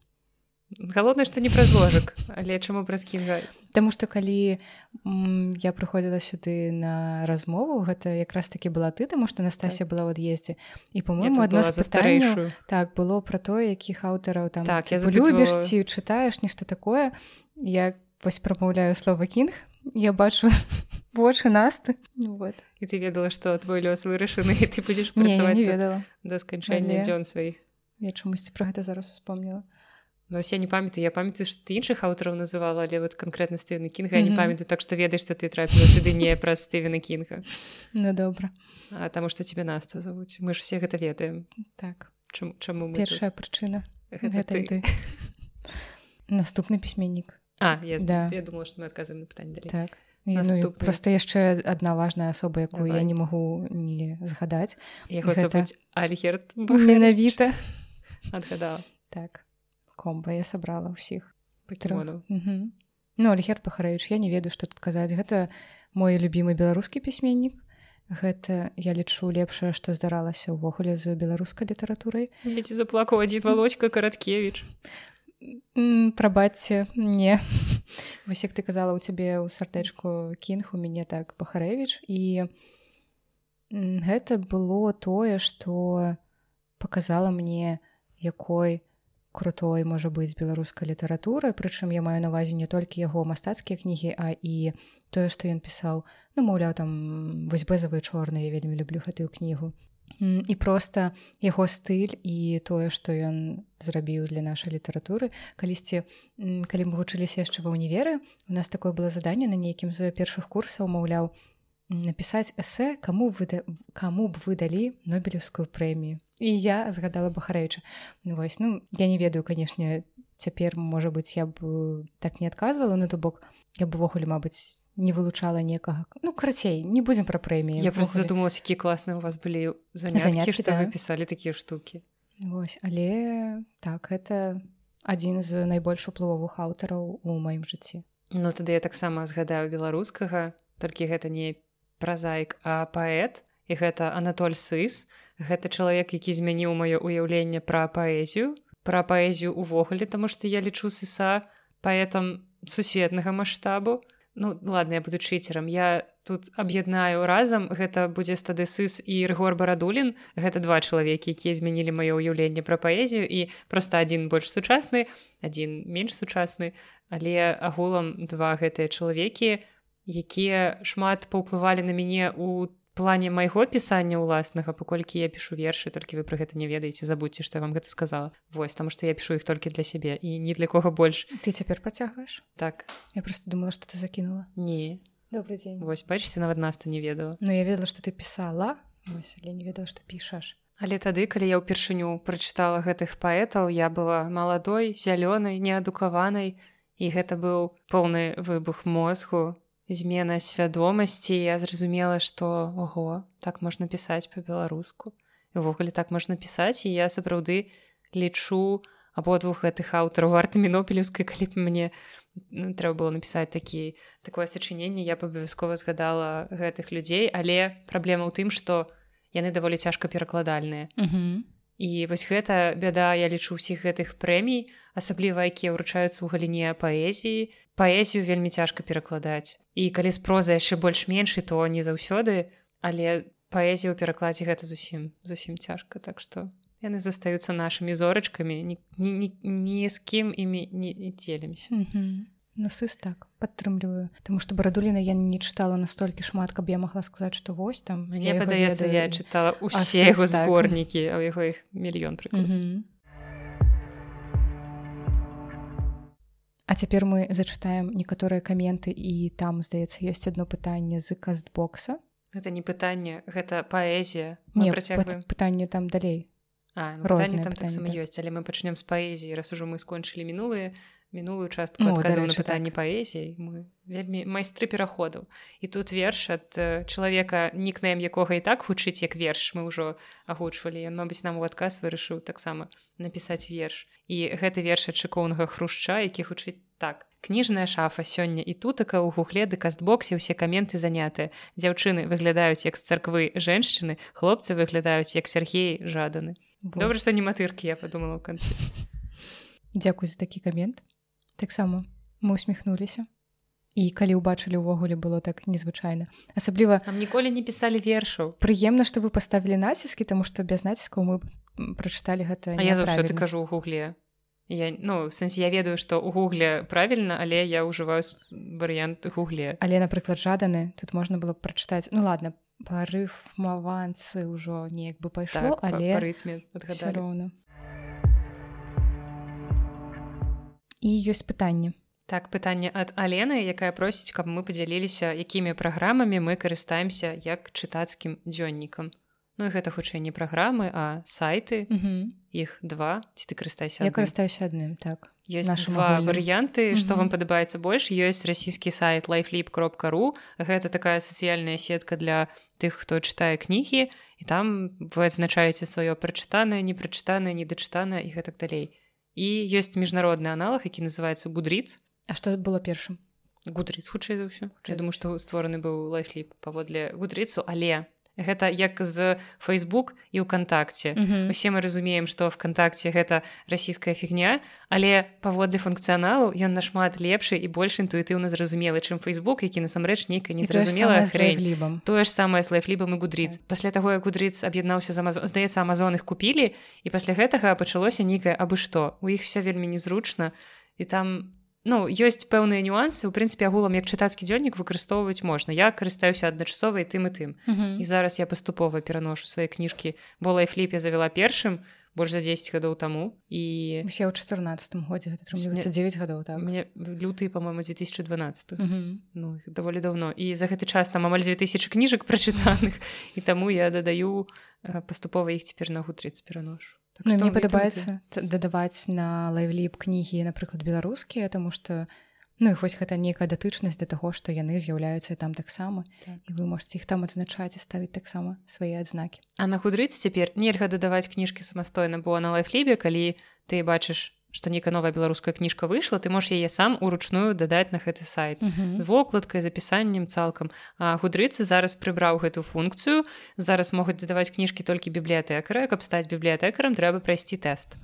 галоўнае што не праз ложак але чаму праз кінга Таму што калі м, я прыходзіла сюды на размову гэта якраз такі была ты таму што Настасія была ў ад'ездзе. І по-моему адно з пытанняў так было пра тое якіх аўтараў там Так, я типу, запытвала- любіш ці чытаеш нешта такое. Я вось прамаўляю слова кінг. Я бачу вочы насты. Ну, вот. І ты ведала што твой лёс вырашаны і ты будзеш не, працаваць не тут ведала. да сканчэння Але- дзён сваіх я чамусьці пра гэта зараз успомніла Ну, ось я не памятаю я памятаю што ты іншых аўтараў называла але вот канкрэтна Стывена кінга я не Мгм. памятаю так што ведаеш што ты трапіла сюды не праз Стывена кінга ну добра а таму што тебе наста завуць мы ж все гэта ведаем. Так. Чаму чаму першая прычына тут? Гэта гэта ты. ты. Наступны пісьменнік а я, Да. я думала што мы адказваем на пытанне так І, ну, Наступны. просто яшчэ адна важная асоба якую я Давай. не магу не згадаць. Яго гэта- забыць альгерт менавіта. Адгадала так. Комба я сабрала ўсіх. Пакемонаў. Мгм. ну альгерт пахарэвіч я не ведаю што тут казаць. Гэта мой любімы беларускі пісьменнік. Гэта я лічу лепшае што здаралася ўвогуле з беларускай літаратурай. Леці заплакаў адзін валочка караткевич М, прабачце не вось як ты казала у цябе ў сардэчку кінг у мяне так бахарэвіч і гэта было тое што показала мне якой крутой можа быць беларуская літаратура прычым я маю на увазе не толькі яго мастацкія кнігі а і тое што ён пісаў ну маўляў там вось бэзавыя чорныя я вельмі люблю гэтую кнігу і проста яго стыль і тое што ён зрабіў для нашай літаратуры. Калісьці калі мы вучыліся яшчэ ва ўніверы у нас такое было заданне на нейкім з першых курсаў маўляў напісаць эсэ каму выда... каму б вы далі нобелевскую прэмію. І я згадала бахарэча ну, вось ну я не ведаю канешне цяпер можа быць я б так не адказвала ну то бок. Я б увогуле мабыць не вылучала некага ну карацей не будзем пра прэміі Я просто задумалась якія класныя у вас былі заняткі Заняткі, што вы да. пісалі такія штукі Вось, але так это адзін з найбольш уплывовых аўтараў у маім жыцці Ну тады я таксама згадаю беларускага толькі гэта не празаік а паэт і гэта Анатоль сыс. Гэта чалавек які змяніў маё ўяўленне пра паэзію пра паэзію увогуле таму што я лічу сыса паэтам сусветнага маштабу Ну ладно я буду чыцерам. Я тут аб'яднаю разам. Гэта будзе стады сыс і рыгор барадулін. Гэта два чалавекі якія змянілі маё ўяўленне пра паэзію. І просто адзін больш сучасны адзін менш сучасны. Але агулам два гэтыя чалавекі якія шмат паўплывалі на мяне у плане майго пісання ўласнага паколькі я пішу вершы толькі вы пра гэта не ведаеце забудьце што я вам гэта сказала. Вось таму што я пішу іх толькі для сябе і ні для кого больш. Ты цяпер працягваеш? Так. Я просто думала что ты закінула. Не добрый дзень. Вось бачыце нават наста не ведала. Ну я ведала что ты пісала. Вось, але не ведала што пішаш. Але тады калі я ўпершыню прачытала гэтых паэтаў я была маладой зялёнай неадукаванай і гэта быў поўны выбух мозгу змена свядомасці я зразумела што ого так можна пісаць па-беларуску увогуле так можна пісаць і я сапраўды лічу абодвух гэтых аўтараў вартымі нобелевскай калі б мне ну, трэба было напісаць такі такое сачыненне я б абавязкова згадала гэтых людзей але праблема ў тым што яны даволі цяжка перакладальныя. І вось гэта бяда я лічу ўсіх гэтых прэмій асабліва якія ўручаюцца ў галіне паэзіі. Паэзію вельмі цяжка перакладаць і калі з проза яшчэ больш-менш і то не заўсёды але паэзію ў перакладзе гэта зусім зусім цяжка. Так што яны застаюцца нашымі зорачкамі ні, ні, ні, ні з кім імі не, не дзелімся. Ну сыс так падтрымліваю. Таму што барадуліна я не чытала настолькі шмат каб я могла сказаць што вось там Мне падаецца я чытала сыс яго так. зборнікі а ў яго іх мільён прыклад Мгм. А цяпер мы зачытаем некаторыя каменты і там здаецца ёсць одно пытанне з кастбокса. Гэта не пытанне гэта паэзія не працягваем пыт- пытанне там далей. А, ну, Розныя пытанні там таксама так. ёсць але мы пачнем з паэзіі раз ужо мы скончылі мінулыя мінулую частку Ну, адказаў на пытанні паэзіі мы вельмі майстры пераходаў і тут верш ад э, чалавека нікнэм якога і так гучыць як верш мы ўжо агучвалі. Ён мабыць нам у адказ вырашыў таксама напісаць верш. І гэты верш ад шыкоўнага хрушча які гучыць так. Кніжная шафа сёння і тутака ў гугле ды кастбоксе ўсе каменты занятыя дзяўчыны выглядаюць як з царквы женшчыны хлопцы выглядаюць як Сергей жаданы Добра, што не матыркі я падумала ў канцы. Дзякуй за такі камент таксама мы усміхнуліся. І калі ўбачылі ўвогуле было так незвычайна. Асабліва Нам ніколі не пісалі вершаў. прыемна што вы паставілі націскі таму што без націскаў мы прачыталі гэта А я заўсёды няправільна. кажу ў гугле. Я ну сэнсе я ведаю што ў гугле правільна але я ўжываю варыянт гугле. Але напрыклад жаданы тут можна было прачытаць ну ладно парыфмаванцы ўжо неяк бы пайшло так, але па рытме адгадалі. роўна і ёсць пытанне. Так пытанне ад Алены якая просіць каб мы падзяліліся якімі праграмамі мы карыстаемся як чытацкім дзённікам. Ну і гэта хутчэй не праграмы а сайты. Мгм. іх два ці ты карыстайся я карыстаюся адным так. Ёсць нашым два агульным. варыянты. Што Мгм. вам падабаецца больш? Ёсць расійскі сайт lifelip.ру гэта такая сацыяльная сетка для тых хто чытае кнігі і там вы адзначаеце сваё прачытанае непрачытанае недачытанае і гэтак далей і ёсць міжнародны аналаг які называется гудріц А што было першым гудріц хутчэй за ўсё Я думаю што створаны быў лайфліп паводле гудрыцу але гэта як з Facebook і ўкантакце усе мы разумеем што вКтакце гэта расійская фігня але паводле функцыяналу ён нашмат лепшы і больш інтуітыўна зразумелы чым Facebook які насамрэч нейкая незразумела хрень тое ж самае с лайфлібам і гудрыц пасля таго як гудрыц аб'яднаўся за здаецца амазон их купілі і пасля гэтага пачалося нейкае абы што. У іх все вельмі незручна і там ну ёсць пэўныя нюансы. У прынцыпе агулам як чытацкі дзённік выкарыстоўваць можна. Я карыстаюся адначасова і тым і тым. Uh -huh. і зараз я паступова пераношу свае кніжкі. Бо лайфліп я завяла першым больш за 10 гадоў таму. І усе ў 14 годзе мне... 9 гадоў так. мне люты по-моему 2012 uh -huh. ну даволі давно і за гэты час там амаль 2000 кніжак прачытаных. І таму я дадаю паступова іх цяпер на гутрыц пераношу Так ну, мне падабаецца дадаваць на лайвліп кнігі напрыклад беларускія тому что ну і вось гэта нейкая датычнасць да таго што яны з'яўляюцца там таксама так. і вы можете іх там адзначаць і ставіць таксама свае адзнакі А на худрыць цяпер нельга дадаваць кніжкі самастойна бо на лайфлібе калі ты бачыш што нейкая новая беларуская кніжка выйшла ты можаш яе сам уручную дадаць на гэты сайт. Uh -huh. з вокладкай запісаннем цалкам. Гудрыцы зараз прыбраў гэту функцыю. Зараз могуць дадаваць кніжкі толькі бібліятэкары. Каб стаць бібліятэкарам трэба прайсці тэст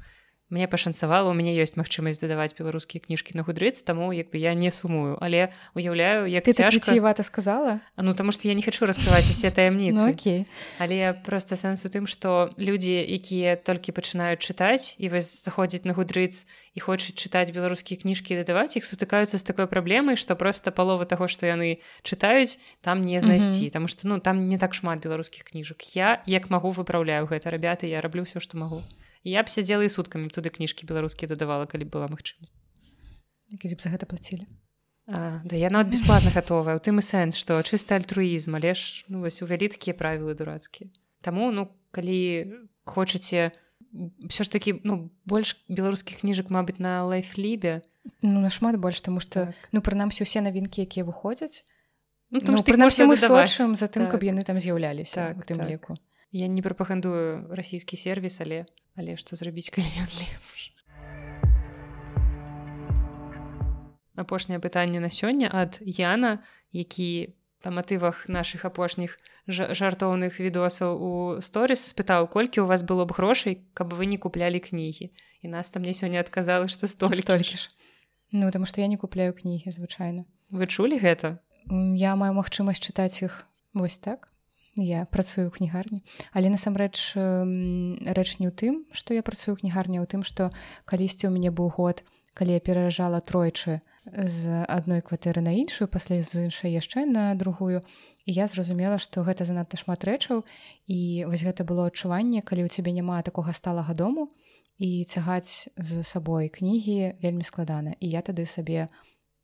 мне пашанцавала у мяне ёсць магчымасць дадаваць беларускія кніжкі на гудрыц таму як бы я не сумую. Але уяўляю як ты цяжкавата сказала? А ну таму што я не хочу раскрываць усе таямніцы ну, okay. але просто сэнс у тым што людзі якія толькі пачынаюць чытаць і вось заходзіць на гудрыц і хочуць чытаць беларускія кніжкі дадаваць іх сутыкаюцца з такой праблемай што просто палова таго што яны чытаюць там не знайсці. Mm -hmm. там што ну там не так шмат беларускіх кніжак. Я як магу выпраўляю гэта рабята я раблю ўсё што магу я б сядзела і суткамі туды кніжкі беларускія дадавала калі была магчымасць калі б за гэта плацілі а, да я нават бесплатна гатовая у тым і сэнс што чысты альтруізм але ж ну вось увялі такія правілы дурацкія Таму ну калі хочаце все ж такі ну больш беларускіх кніжак мабыць на лайфлібе ну нашмат больш таму што так. ну прынамсі усе навінкі якія выходзяць ну, ну, прынамсі мы сочым за тым так. каб яны там з'яўляліся так, тым так. леку я не прапагандую расійскі сервіс але але што зрабіць калі лепш. Апошняе пытанне на сёння ад Яна які па матывах наших апошніх жартоўных відосаў у сторыс спытаў колькі у вас было б грошай каб вы не куплялі кнігі. І нас там мне сёння адказала што столь столькі ж. Ну таму што я не купляю кнігі звычайна. Вы чулі гэта? Я маю магчымасць чытаць іх. Вось так я працую ў кнігарні. Але насамрэч рэч не ў тым што я працую кнігарня ў тым што калісьці ў мяне быў год калі я пераражала тройчы з адной кватэры на іншую пасля з іншай яшчэ на другую. І я зразумела што гэта занадта шмат рэчаў. І вось гэта было адчуванне калі ў цябе няма такога сталага дому і цягаць з сабой кнігі вельмі складана. І я тады сабе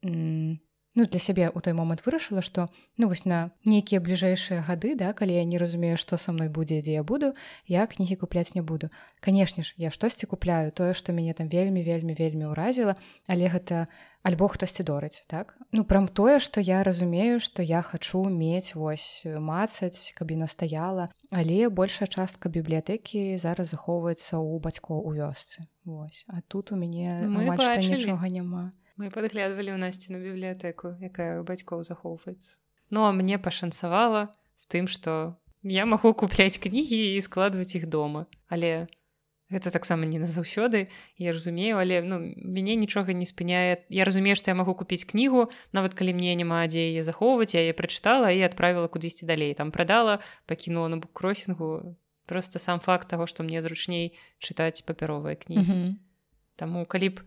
не ну, для сябе ў той момант вырашыла што ну вось на нейкія бліжэйшыя гады да калі я не разумею што са мной будзе дзе я буду я кнігі купляць не буду. Канешне ж я штосьці купляю тое што мяне там вельмі вельмі вельмі ўразіла але гэта альбо хтосьці дорыць так? Ну прям тое што я разумею што я хачу мець вось мацаць каб яно стаяла але большая частка бібліятэкі зараз захоўваецца ў бацькоў у вёсцы. Вось. А тут у мяне нічога няма мы падглядвалі ў насці на бібліятэку якая у бацькоў захоўваецца. Ну а мне пашанцавала з тым што я магу купляць кнігі і складваць іх дома. Але гэта таксама не назаўсёды я разумею але ну мяне нічога не спыняе. Я разумею што я магу купіць кнігу нават калі мне няма дзе яе захоўваць я яе прачытала і адправіла кудысьці далей. Там прадала пакінула на буккросінгу просто сам факт таго што мне зручней чытаць папяровыя кнігі. Mm -hmm. Таму калі б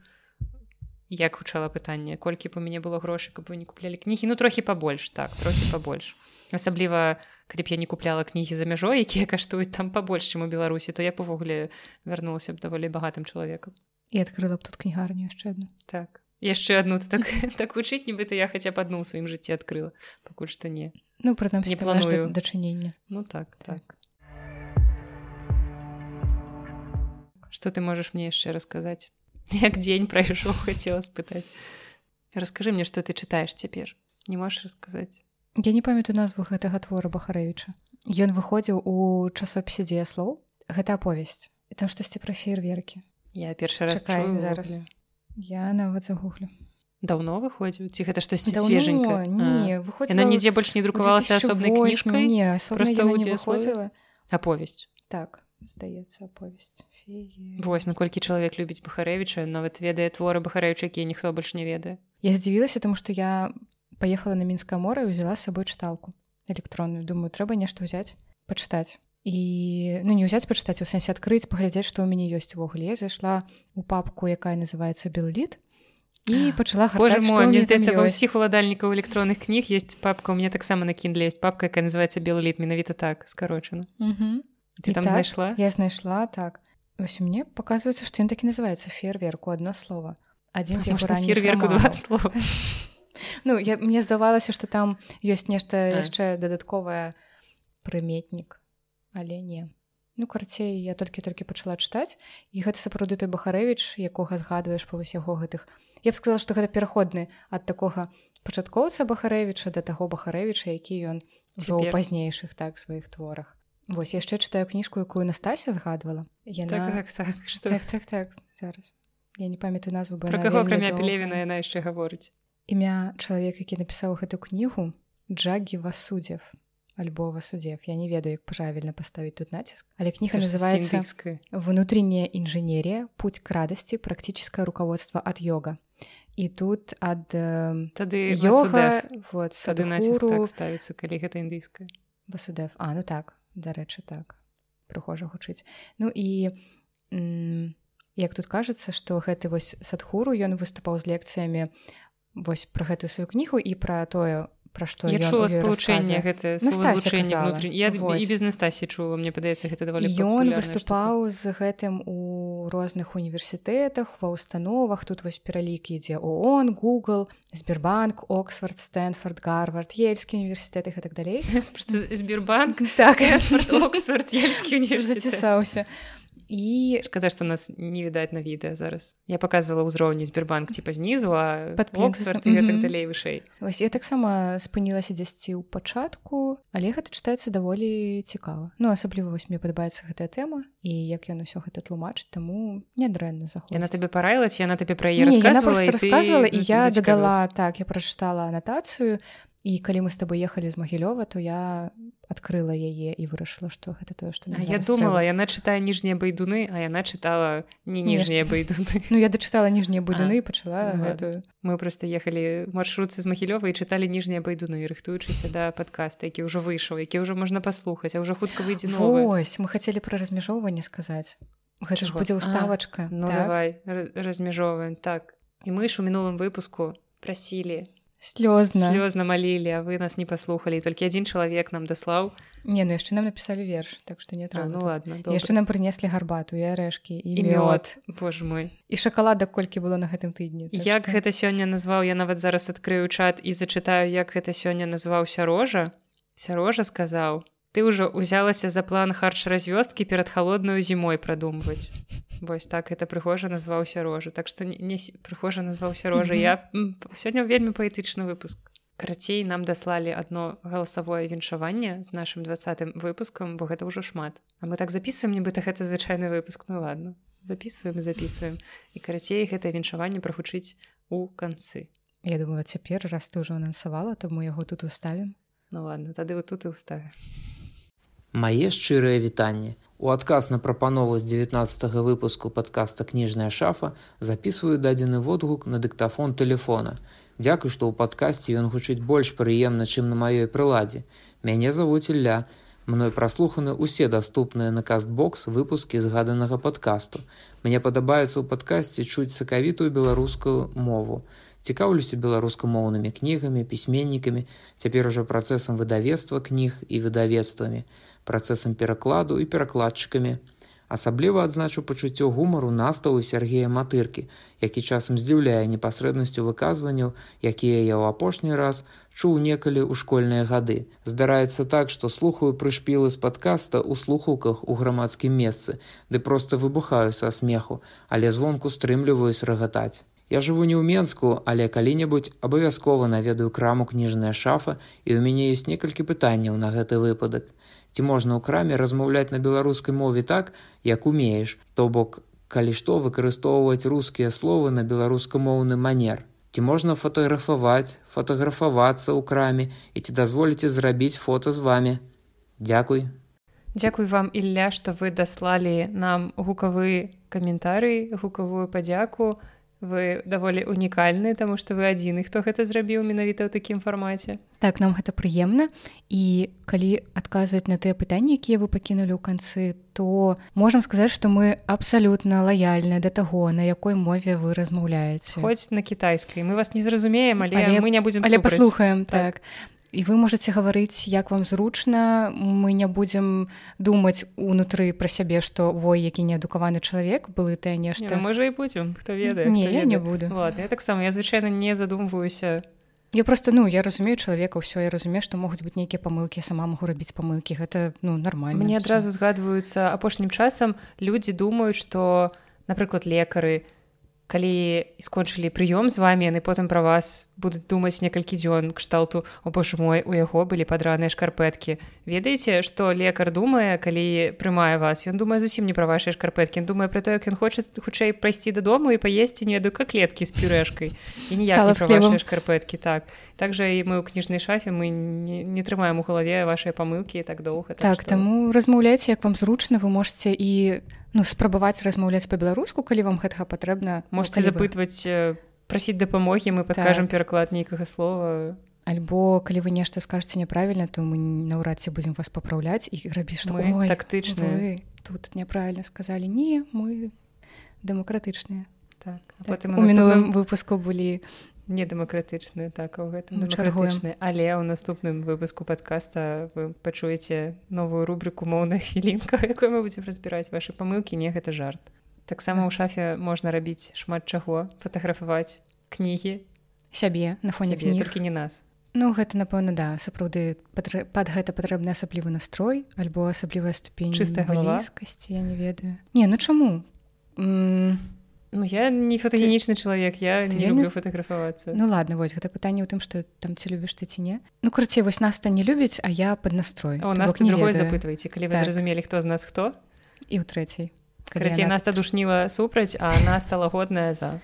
як гучала пытанне колькі б у мяне было грошай каб вы не куплялі кнігі. Ну трохі пабольш так трохі пабольш. Асабліва калі б я не купляла кнігі за мяжой якія каштуюць там пабольш чым у беларусі то я б увогуле вярнулася б даволі багатым чалавекам. І адкрыла б тут кнігарню яшчэ одну. Так. Яшчэ одну так так вучыць нібыта я хаця б адну сваім жыцці адкрыла пакуль што не. Ну пры не планую. дачынення ну так так. что ты можаш мне яшчэ расказаць як дзень прайшоў хацела спытаць. Расскажы мне что ты чытаеш цяпер. Не можешь расказаць? Я не памятаю назву гэтага твора бахарэвіча. Ён выходзіў у часопісе дзея слоў гэта аповесць. Там штосьці пра фейерверкі я першы раз зараз. я нават загуглю. Даўно выходзіў? Ці гэта штосьці Даўно, свеженька? Не, выходзіла яна нідзе больш не друкавалася асобнай 2008, кніжкай? Не, асобна не выходзіла. Аповесць. Так здаецца аповесць. Вось наколькі чалавек любіць бахарэвіча нават ведае творы бахарэвіча якія ніхто больш не ведае. Я здзівілася тому што я паехала на мінскае мора і ўзяла з сабой чыталку электронную. Думаю трэба нешта ўзяць пачытаць. І ну не ўзяць пачытаць у сэнсе адкрыць паглядзець што ў мяне ёсць увогуле. Я зайшла у папку якая называется белліт і пачала Боже мой мне здаецца ва ўсіх уладальнікаў электронных кніг есть папка. У мне таксама на кіндле есть папка якая называется белліт менавіта так скарочана. Мгм. ты І там так, знайшла? я знайшла так вось мне показваецца што ён так і называется фейерверку одно слово. Адзін з фейерверку два слова. Ну я мне здавалася што там ёсць нешта яшчэ дадатковае прыметнік але не ну карцей я толькі-толькі пачала чытаць і гэта сапраўды той бахарэвіч якога згадваеш па вось яго гэтых. Я б сказала што гэта пераходны ад такога пачаткоўца бахарэвіча да таго бахарэвіча які ён ужо ў пазнейшых так сваіх творах Вось яшчэ чытаю кніжку якую Настасья згадвала. Яна... так так так что так так так зараз. Я не памятаю назву яна каго акрамя пелевіна яна яшчэ гаворыць? Імя чалавек які напісаў гэту кнігу Джагі васудзев альбо васудзев я не ведаю як правільна паставіць тут націск. Але кніга называется внутренняя инженерия путь к радости практическое руководство от йога і тут ад э, тады йога вот сады націск так ставіцца калі гэта індыйская Васудев А ну так дарэчы так прыхожа гучыць Ну і як тут кажацца што гэты вось садхуру ён выступаў з лекцыямі вось пра гэтую сваю кнігу і пра тое пра што я ён чула спалучэнне гэта внутрі я Вось. і без Настасі чула мне падаецца гэта даволі Ён выступаў з гэтым у розных універсітэтах ва ўстановах. Тут вось пералік ідзе ООН Google Сбербанк Оксфорд Стэнфорд Гарвард ельскі універсітэт і так далей. Штука. Сбербанк так. Оксфорд Ельскі універсітэт. зацісаўся і шкада што нас не відаць на відэа зараз? Я показывала ўзроўні Сбербанк типа знізу а Пад Оксфорд і гэтак Мгм. далей вышэй вось я таксама спынілася дзесьці ў пачатку. Але гэта чытаецца даволі цікава. Ну асабліва вось мне падабаецца гэтая тэма. І як ён усё гэта тлумачыць таму нядрэнна заходзіць. Яна табе параіла ці яна табе пра яе Не, яна рассказывала просто і ты рассказывала і я дадала так я прачытала анатацыю і калі мы з табой ехалі з магілёва то я адкрыла яе і вырашыла што гэта тое што А я думала яна чытае ніжнія байдуны а яна чытала не ніжнія байдуны Ну я дачытала ніжнія будуны А, і пачала ну, гэтую мы просто ехалі маршрутцы з магілёва і чыталі ніжнія байдуны рыхтуючыся да падкаста які ўжо выйшаў які ўжо можна паслухаць а ўжо хутка выйдзе Вось мы хацелі пра размяжоўванне сказаць гэта ж Чаго? будзе А, ўставачка ну так? давай р- размяжоўваем так і мы ж у мінулым выпуску прасілі слёзна слёзна малілі а вы нас не паслухалі толькі адзін чалавек нам даслаў не ну яшчэ нам напісалі верш так што не трэба ну ладно яшчэ нам прынеслі гарбату і арэшкі і, і мёд. Боже мой. І шакаладак колькі было на гэтым тыдні так як што- гэта сёння назваў я нават зараз адкрыю чат і зачытаю як гэта сёння назваў сярожа сярожа сказаў ты ўжо ўзялася за план харч-развёсткі перад халодную зімой прадумваць Вось так это прыгожа назваў сярожа так што не, прыгожа назваў сярожа Мгм. я м, сёння вельмі паэтычны выпуск. Карацей нам даслалі одно галасавое віншаванне з нашим двадцатым выпускам бо гэта ўжо шмат. А мы так записываем нібыта гэта звычайны выпуск. Ну ладно записываем записываем. І карацей гэтае віншаванне прагучыць у канцы. Я думала цяпер раз ты ўжо анансавала то мы яго тут уставім. Ну ладно тады вот тут і ўставе Мае шчырыя вітанні. У адказ на прапанову з 19 выпуску падкаста кніжная шафа записываю дадзены водгук на дыктафон телефона. Дзякуй, што ў падкасці ён гучыць больш прыемна, чым на маёй прыладзе. Мяне завуць Ілля. Мной праслуханы ўсе даступныя на кастбокс выпускі згаданага падкасту. Мне падабаецца ў падкасці чуць сакавітую беларускую мову. Цікаўлюся беларускамоўнымі кнігамі, пісьменнікамі, цяпер ужо працэсам выдавецтва кніг і выдавецтвамі, працэсам перакладу і перакладчыкамі. Асабліва адзначу пачуццё гумару наставу Сергея Матыркі, які часам здзіўляе непасрэднасцю выказванняў, якія я ў апошні раз чуў некалі ў школьныя гады. Здараецца так, што слухаю прышпілы з падкаста ў слухаўках у грамадскім месцы, ды проста выбухаю са смеху, але звонку стрымліваюсь рагатаць. Я жыву не ў Менску, але калі-небудзь абавязкова наведаю краму кніжная шафа і ў мяне ёсць некалькі пытанняў на гэты выпадак. Ці можна ў краме размаўляць на беларускай мове так, як умееш, то бок, калі што выкарыстоўваць рускія словы на беларускамоўны манер. ці можна фатаграфаваць фатаграфавацца ў краме і ці дазволіце зрабіць фото з вами Дякуй Дзякуй вам Ілля што вы даслалі нам гукавы каментарый гукавую падзяку вы даволі унікальны таму што вы адзіны хто гэта зрабіў менавіта ў такім фармаце так нам гэта прыемна і калі адказваць на тыя пытанні якія вы пакінулі ў канцы то можам сказаць што мы абсалютна лаяльныя да таго на якой мове вы размаўляеце хоць на кітайскай мы вас не зразумеем але, але мы не будзем але паслухаем так, так і вы можете гаварыць як вам зручна. Мы не будзем думаць унутры пра сябе што вой які неадукаваны чалавек былы ты нешта не, можа і будзем хто ведае не я не буду. Ладно, я таксама я звычайна не задумваюся. Я просто ну я разумею чалавека ўсё я разумею што могуць быць нейкія памылкі сама могу рабіць памылкі гэта ну нормально мне адразу згадваюцца апошнім часам людзі думаюць што напрыклад лекары не калі скончылі прыём з вами яны потым пра вас будуць думаць некалькі дзён кшталту. О боже мой у яго былі падраныя шкарпэткі ведаеце што лекар думае калі прымае вас? Ён думае зусім не пра вашай шкарпэткі. Думае пра то як ён хоча хутчэй прайсці дадому і паесці не еду каклеткі з пюрэшкай. І ніяк шкарпэткі так. Так жа і мы ў кніжнай шафе мы не, не трымаем у галаве вашыя памылкі так доўга так, так што... таму размаўляйце як вам зручна вы можете і ну спрабаваць размаўляць па-беларуску калі вам гэтага патрэбна ну, можете запытваць вы... прасіць дапамогі мы падкажам так. пераклад нейкага слова альбо калі вы нешта скажаце няправільна то мы наўрад ці будзем вас папраўляць і рабіць што мы тактычна тут няправільна сказалі не мы дэмакратычныя так. так. у мінулым выпуску былі недэмакратычныя так у гэтым чаргуючны але ў наступным выпуску подкаста вы пачуеце новую рубрыку моўная хілінка якой мы будзем разбіраць ваши памылкі не гэта жарт. Таксама ў шафе можна рабіць шмат чаго фатаграфаваць кнігі. Сябе на фоне кнігі не нас. Ну гэта напэўна да сапраўды пад гэта патрэбны асаблівы настрой альбо асаблівая ступень чыстая галаваскасці я не ведаю. Не ну чаму? М Ну я не фотогенічны чалавек я не люблю фотаграфавацца Ну ладно вось гэта пытанне ў тым што там ці любіш ты ці не Ну карцей вось наста не любіць а я под настрой. У нас не запытвайце калі так. вы зразумелі хто з нас хто і ў трэцяй карацей нас душніла супраць а она стала годная за.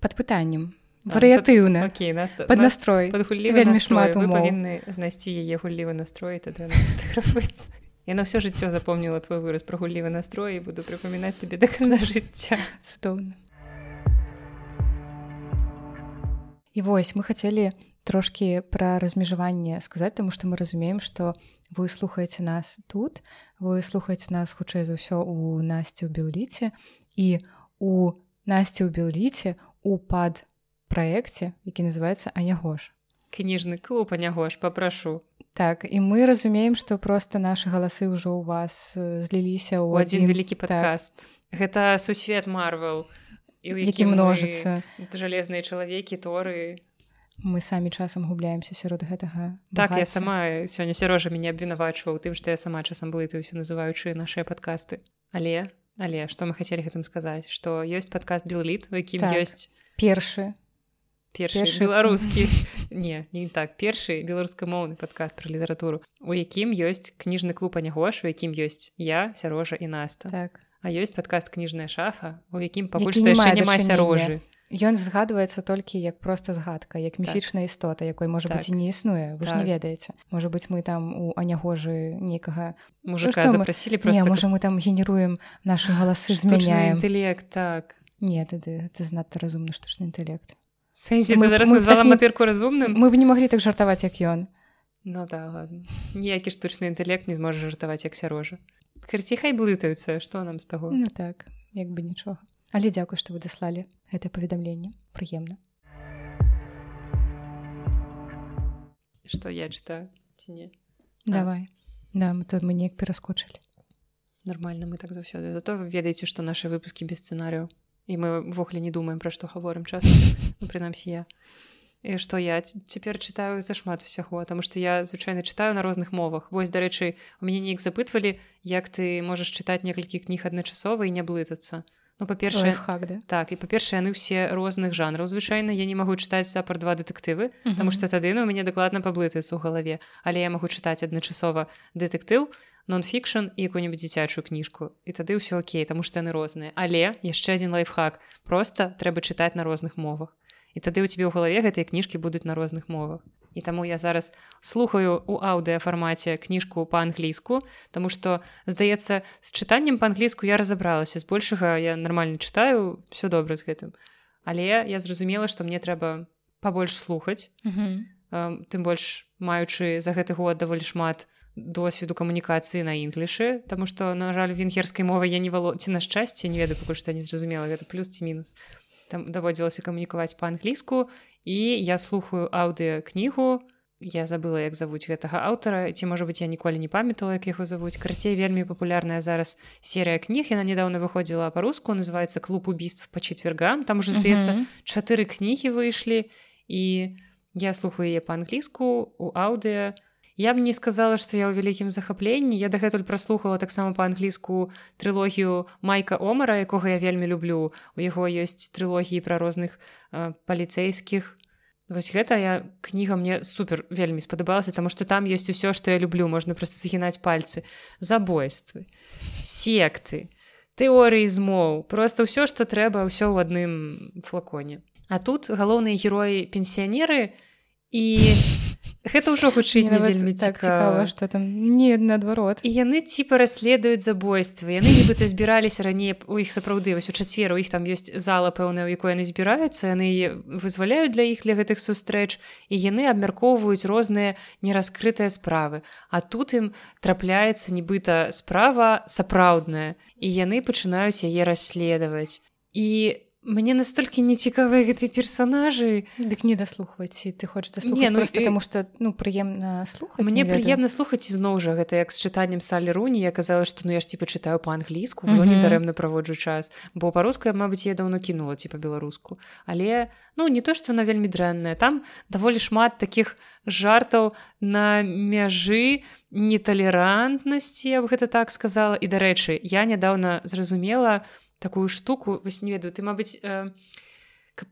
Под пытаннем варыятыўна Окей нас под настрой. вельмі шмат павінны знайсці яе гуллівы настрой тады фотаграфуецца Яна ўсё жыццё запомніла твой выраз пра гуллівы настрой і буду прыпамінаць табе да канца жыцця цудоўна І вось мы хацелі трошкі пра размежаванне сказаць таму што мы разумеем што вы слухаеце нас тут вы слухаеце нас хутчэй за ўсё у насці ў белліце і у насці ў белліце у пад праекце які называется анягош кніжны клуб анягош попрашу Так і мы разумеем, што проста нашы галасы ўжо ў вас зліліся ў адзін вялікі падкаст. Так. Гэта сусвет Марвел які множыцца жалезныя чалавекі торы. Мы самі часам губляемся сярод гэтага. Так багацця. я сама сёння сярожа мяне абвінавачваў тым, што я сама часам блытаюся называючы нашыя падкасты. Але але што мы хацелі гэтым сказаць, што ёсць падкаст Білліт, у якім так. ёсць першы першы беларускі не не так. Першы беларускамоўны падкаст пра літаратуру у якім ёсць кніжны клуб анягош у якім ёсць я сярожа і наста. Так. А ёсць падкаст кніжная шафа у якім пакуль што яшчэ няма сярожы. Ён згадваецца толькі як проста згадка як міфічная так. істота якой можа так. быць і не існуе. Вы так. ж не так. ведаеце. Можа быць мы там у анягожы некага мужика запрасілі просто можа мы там генеруем наши галасы змяняем. інтэлект так. Не тады ты знадта разумны штучны інтэлект Сэнсі, мы, зараз назвала так матырку разумным мы б не маглі так жартаваць як ён. Ну да ладно. Ніякі штучны інтэлект не зможа жартаваць як сярожа. Хрці хай блытаюцца што нам з таго? Ну так як бы нічога але дзякуй што вы даслалі гэта паведамленне. Прыемна. Што я чытаю ці не? Давай. Да мы тут мы неяк пераскочылі. Нормально мы так заўсёды. Зато вы ведаеце што нашы выпускі без сцэнарыяў і мы ввогуле не думаем пра што гаворым час ну, прынамсі я. І што я цяпер чытаю зашмат усяго таму што я звычайна чытаю на розных мовах. Вось дарэчы у мяне неяк запытвалі як ты можаш чытаць некалькі кніг адначасова і не блытацца. Ну па-першае хак да? так і па-першае яны ўсе розных жанраў звычайна. Я не магу чытаць сапар два дэтэктывы Таму што тады ну, у мяне дакладна паблытаецца ў галаве. Але я магу чытаць адначасова дэтэктыў то нон-фікшн і якую-нибудь дзіцячую кніжку і тады ўсё окей таму што яны розныя але яшчэ адзін лайфхак. Просто трэба чытаць на розных мовах. І тады ў цябе ў галаве гэтыя кніжкі будуць на розных мовах. І таму я зараз слухаю у аўдыафармаце кніжку па-англійску Таму што здаецца з чытаннем па-англійску я разабралася збольшага я нармальна чытаю все добра з гэтым. Але я зразумела што мне трэба пабольш слухаць тым больш маючы за гэты год даволі шмат досведу камунікацыі на інглішы Таму што на жаль венгерскай мовы я не вало ці на шчасце не ведаю пакуль што не зразумела гэта плюс ці мінус там даводзілася камунікаваць па-англійску і я слухаю аўдыокнігу я забыла як завуць гэтага аўтара ці можа быть я ніколі не памятала як яго завуць карцей вельмі папулярная зараз серыя кніг. Яна недавно выходзіла па-руску называется клуб убийств по четвергам там уже здаецца чатыры кнігі выйшлі і я слухаю яе па-англійску у аўдыо Я б не сказала, што я ў вялікім захапленні. Я дагэтуль праслухала таксама па-англійску трылогію майка Омара, якога я вельмі люблю. У яго ёсць трылогіі пра розных э, паліцэйскіх. Вось гэта я кніга мне супер вельмі спадабалася, таму што там ёсць усё, што я люблю, можна проста загінаць пальцы, забойствы, секты, тэорыі змоў, просто ўсё, што трэба ўсё ў адным флаконе. А тут галоўныя героі пенсіянеры і гэта ўжо хутчэй не вельмі так цікава. что там не наадварот. І яны типа расследуюць забойствы яны нібыта збіраліся раней у іх сапраўды вось у чацвер у іх там ёсць зала пэўная у якой яны збіраюцца яны вызваляюць для іх для гэтых сустрэч і яны абмяркоўваюць розныя нераскрытыя справы. А тут ім трапляецца нібыта справа сапраўдная і яны пачынаюць яе расследаваць. І мне настолькі нецікавыя гэтыя персонажы. Дык не даслухваць ты хочаш не, ну, просто, і... тому что ну прыемна слухаць мне прыемна слухаць ізноў жа гэта як з чытаннем салі руні я казала што ну я ж ці пачытаю па-англійску ўжо mm -hmm. недарэмна праводжу час. Бо па-руску я мабыць я даўно кінула ці па-беларуску але ну не то што на вельмі дрэнная. Там даволі шмат таких жартаў на мяжы неталерантнасці я бы гэта так сказала. І дарэчы я нядаўна зразумела что такую штуку вось не ведаю ты мабыць э,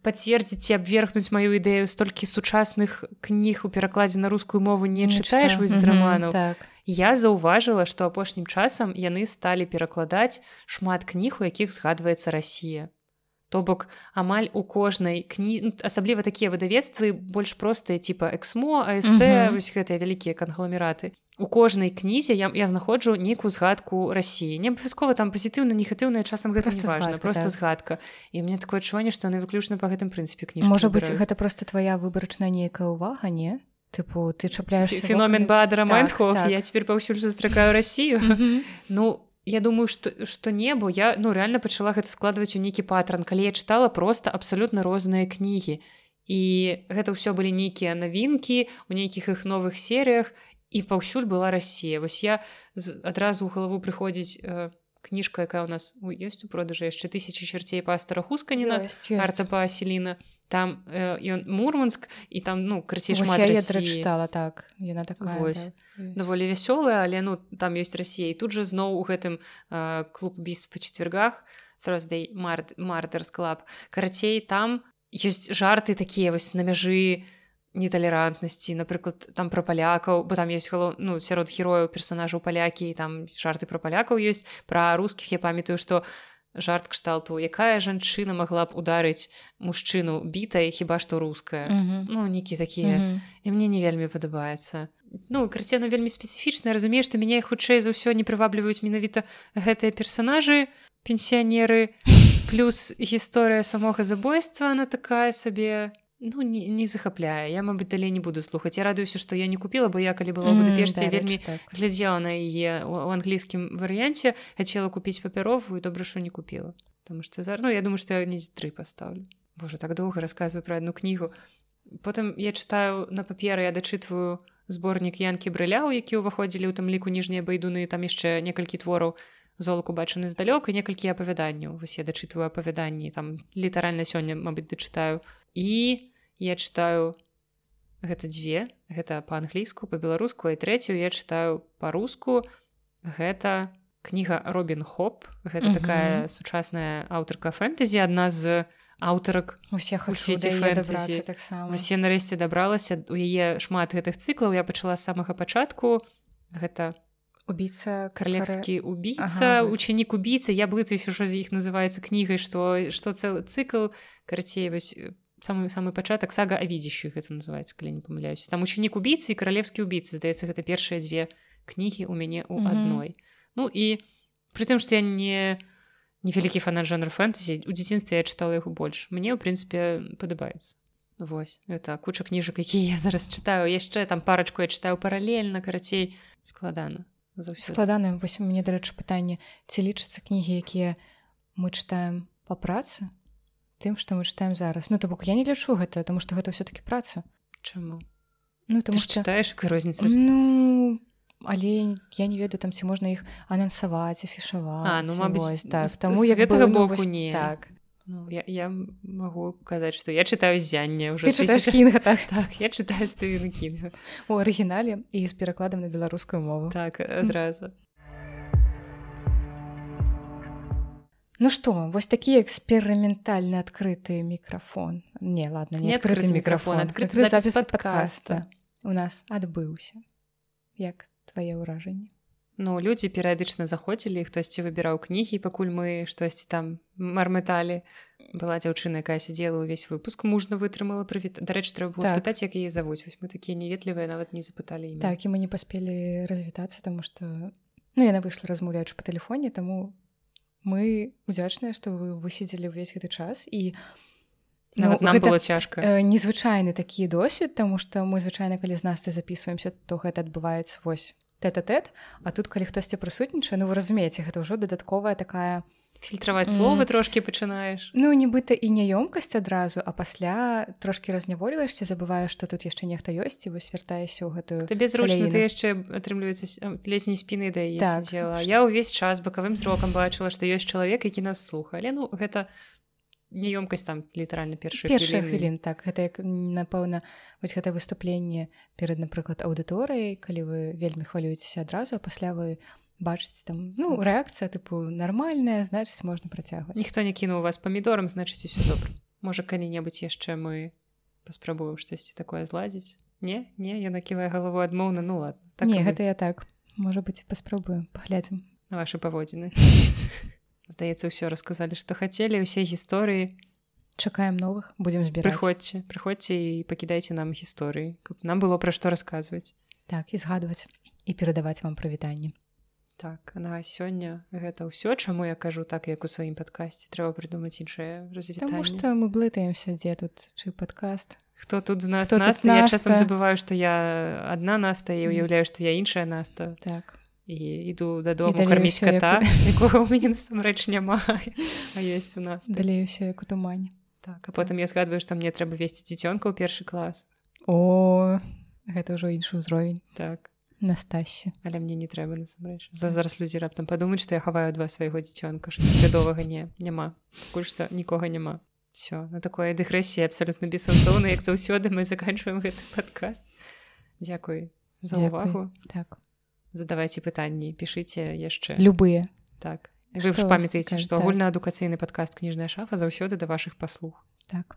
пацвердзіць ці абвергнуць маю ідэю столькі сучасных кніг у перакладзе на рускую мову не, не чытаеш вось з раманаў так. я заўважыла што апошнім часам яны сталі перакладаць шмат кніг у якіх згадваецца Расія то бок амаль у кожнай кні ну, асабліва такія выдавецтвы больш простыя типа эксмо аст вось гэтыя вялікія кангламераты. У кожнай кнізе я, я знаходжу нейкую згадку рассіі. Не абавязкова там пазітыўна негатыўная часам гэта просто важна згадка, просто так. згадка. І мне такое адчуванне што яны выключна по гэтым прынцыпе кніж можа быть гэта просто твоя выбарачная нейкая ўвага не? Тыпу ты чапляеш феномен бадра так, так. я цяпер паўсюль застракаю рассію. Ну я думаю что что небо я ну реально пачала гэта складваць у нейкі патран калі я чытала просто абсалютна розныя кнігі і гэта ўсё былі нейкія навінкі у нейкіх іх новых серыях і паўсюль была Росія вось я адразу ў галаву прыходзіць э, кніжка якая у нас ёсць у продажы яшчэ тысячи чарцей пастара хусканіна арта паселіна там ён э, мурманск і там ну крыцей шмат чытала так яна такая вось. да, даволі вясёлая але ну там ёсць Росія тут жа зноў у гэтым э, клуб біс па чацвергах Thursday март мартырс клаб карацей там ёсць жарты такія вось на мяжы на неталерантнасці. Напрыклад там пра палякаў бо там есть галоў ну сярод герояў персонажаў палякі там жарты пра палякаў ёсць. Пра рускіх я памятаю што жарт кшталту якая жанчына магла б ударыць мужчыну бітай хіба што руская mm -hmm. ну некі такія mm -hmm. і мне не вельмі падабаецца ну карцена вельмі спецыфічна разумею што мяне хутчэй за ўсё не прывабліваюць менавіта гэтыя персонажы пенсіянеры плюс гісторыя самога забойства она такая сабе ну не, не захапляе я мабыць далей не буду слухаць я радуюся што я не купила бо я калі была будапешце mm, вельмі так. глядзела на яе у англійскім варыянце хацела купіць папяровую добра що не купила. Там что зараз ну я думаю что я не тры паставлю Боже так доўга рассказываю про одну кнігу потым я читаю на паперы я дачытваю зборнік янкі брыляў які ўваходзілі ў там ліку ніжнія байдуны там яшчэ некалькі твораў золак убачаны здалёк і некалькі апавяданняў. Вось я дачытваю апавяданні там літаральна сёння мабыць дачытаю. І я читаю гэта дзве гэта по-англійску по-беларуску і трэцюю я читаю по-руску гэта кніга робін хоп. Гэта -huh. такая сучасная аўтарка фэнтэзі адна з аўтарак усех у свеце таксама. Усе нарэшце дабралася. У яе шмат гэтых цыклаў. Я пачала з самага пачатку. Гэта убийца каралевскі убийца ага, ученік убийца я блытаюсь ужо з іх называется кнігай што што цэлы цыкл карацей вось самы самы пачатак сага а відзящых гэта называется калі не памыляюсь там ученік убийцы і каралевскі убийцы здаецца гэта першыя дзве кнігі у мяне у адной ну і при тым што я не невялікі фанат жанр фэнтазі у дзяцінстве я чытала яго больш мне ў прынцыпе падабаецца Вось. Это куча кніжак якія я зараз чытаю яшчэ там парачку я чытаю паралельна карацей складана заўсёды складана вось у мяне дарэчы пытанне ці лічацца кнігі якія мы чытаем па працы тым што мы чытаем зараз. Ну то бок я не лічу гэта тому што гэта ўсё-таки праца. Чаму? Ну ты што чытаеш розніца ну але я не ведаю там ці можна іх анансаваць афішаваць ну, мабыць, так. з- таму як гэтага ну, боку не. так. Ну, я, я магу казаць што я чытаю зянне ўжо чытаеш кінга так? Так я чытаю стывена кінга у арыгінале і з перакладам на беларускую мову. Так адразу Ну што вось такі эксперыментальны адкрыты мікрафон не ладно не Не адкрыты мікрафон адкрыты адкрыты запіс падкаста. у нас адбыўся як твае ўражанні Ну людзі перыядычна заходзілі хтосьці выбіраў кнігі пакуль мы штосьці там мармыталі была дзяўчына якая сидзела ўвесь выпуск мужна вытрымала прывіт дарэчы трэба было Так. спытаць як яе завуць вось мы такія неветлівыя нават не запыталі імя. так і мы не паспелі развітацца тому что ну яна выйшла размаўляючы па тэлефоне таму мы удзячныя што вы высидзелі ўвесь гэты час і нават ну, нам гэта, было цяжка. э, незвычайны такі досвед тому что мы звычайна калі з насты записываемся то гэта адбываецца вось тэт-тэт а тут калі хтосьці прысутнічае ну вы разумееце гэта ўжо дадатковая такая фільтраваць словы трошки пачынаеш ну нібыта і няёмкасць адразу а пасля трошки разнявольваешься забываеш што тут яшчэ нехта ёсць і вось вяртаешся ў гэтую табе зручна ты яшчэ атрымліваецца ледзь не спіны да Так. сидзела я ўвесь час бакавым зрокам бачыла што ёсць чалавек які нас слуха але ну гэта неёмкасць там літаральна першая першая хвілін так. Гэта як напэўна вось гэта выступленне перад напрыклад аўдыторыяй калі вы вельмі хвалюецеся адразу а пасля вы бачыце там ну рэакцыя тыпу нармальная значыць можна працягваць ніхто не кінуў вас памідорам значыць усё добра можа калі-небудзь яшчэ мы паспрабуем штосьці такое зладзіць не? Не? Я наківаю галаву адмоўна ну ладно так не гэта быць. я так. Можа быць паспрабуем паглядзім на ваши паводзіны здаецца ўсё расказалі што хацелі ўсе гісторыі чакаем новых будзем збіраць прыходзьце прыходзьце і пакідайце нам гісторыі каб нам было пра што расказваць так і згадваць і перадаваць вам прывітанне так на сёння гэта ўсё чаму я кажу так як у сваім падкасці. Трэба прыдумаць іншае Таму развітанне што мы блытаемся дзе тут чы падкаст. Хто тут з нас Хто наста я часам забываю што я адна наста і уяўляю што я іншая наста. Так. І іду дадому карміць кота якога ў мяне насамрэч няма а ёсць у нас. Далей усё як у тумане. Так а потым я згадваю што мне трэба весці дзіцёнка ў першы клас. О гэта ўжо іншы ўзровень. Так настасье але мне не трэба насамрэч. За зараз людзі раптам падумаюць што я хаваю два свайго дзіцёнка. Шестгадовага не няма. Пакуль што нікога няма. Все на такое дэгрэсія абсалютна бессэнсоўна як заўсёды мы заканчваем гэты падкаст. Дзякуй за Дзякуй. ўвагу так. Задавайце пытанні пішыце яшчэ. Любыя. Так. Вы ж памятаеце што Так. агульнаадукацыйны падкаст кніжная шафа заўсёды да вашых паслуг. Так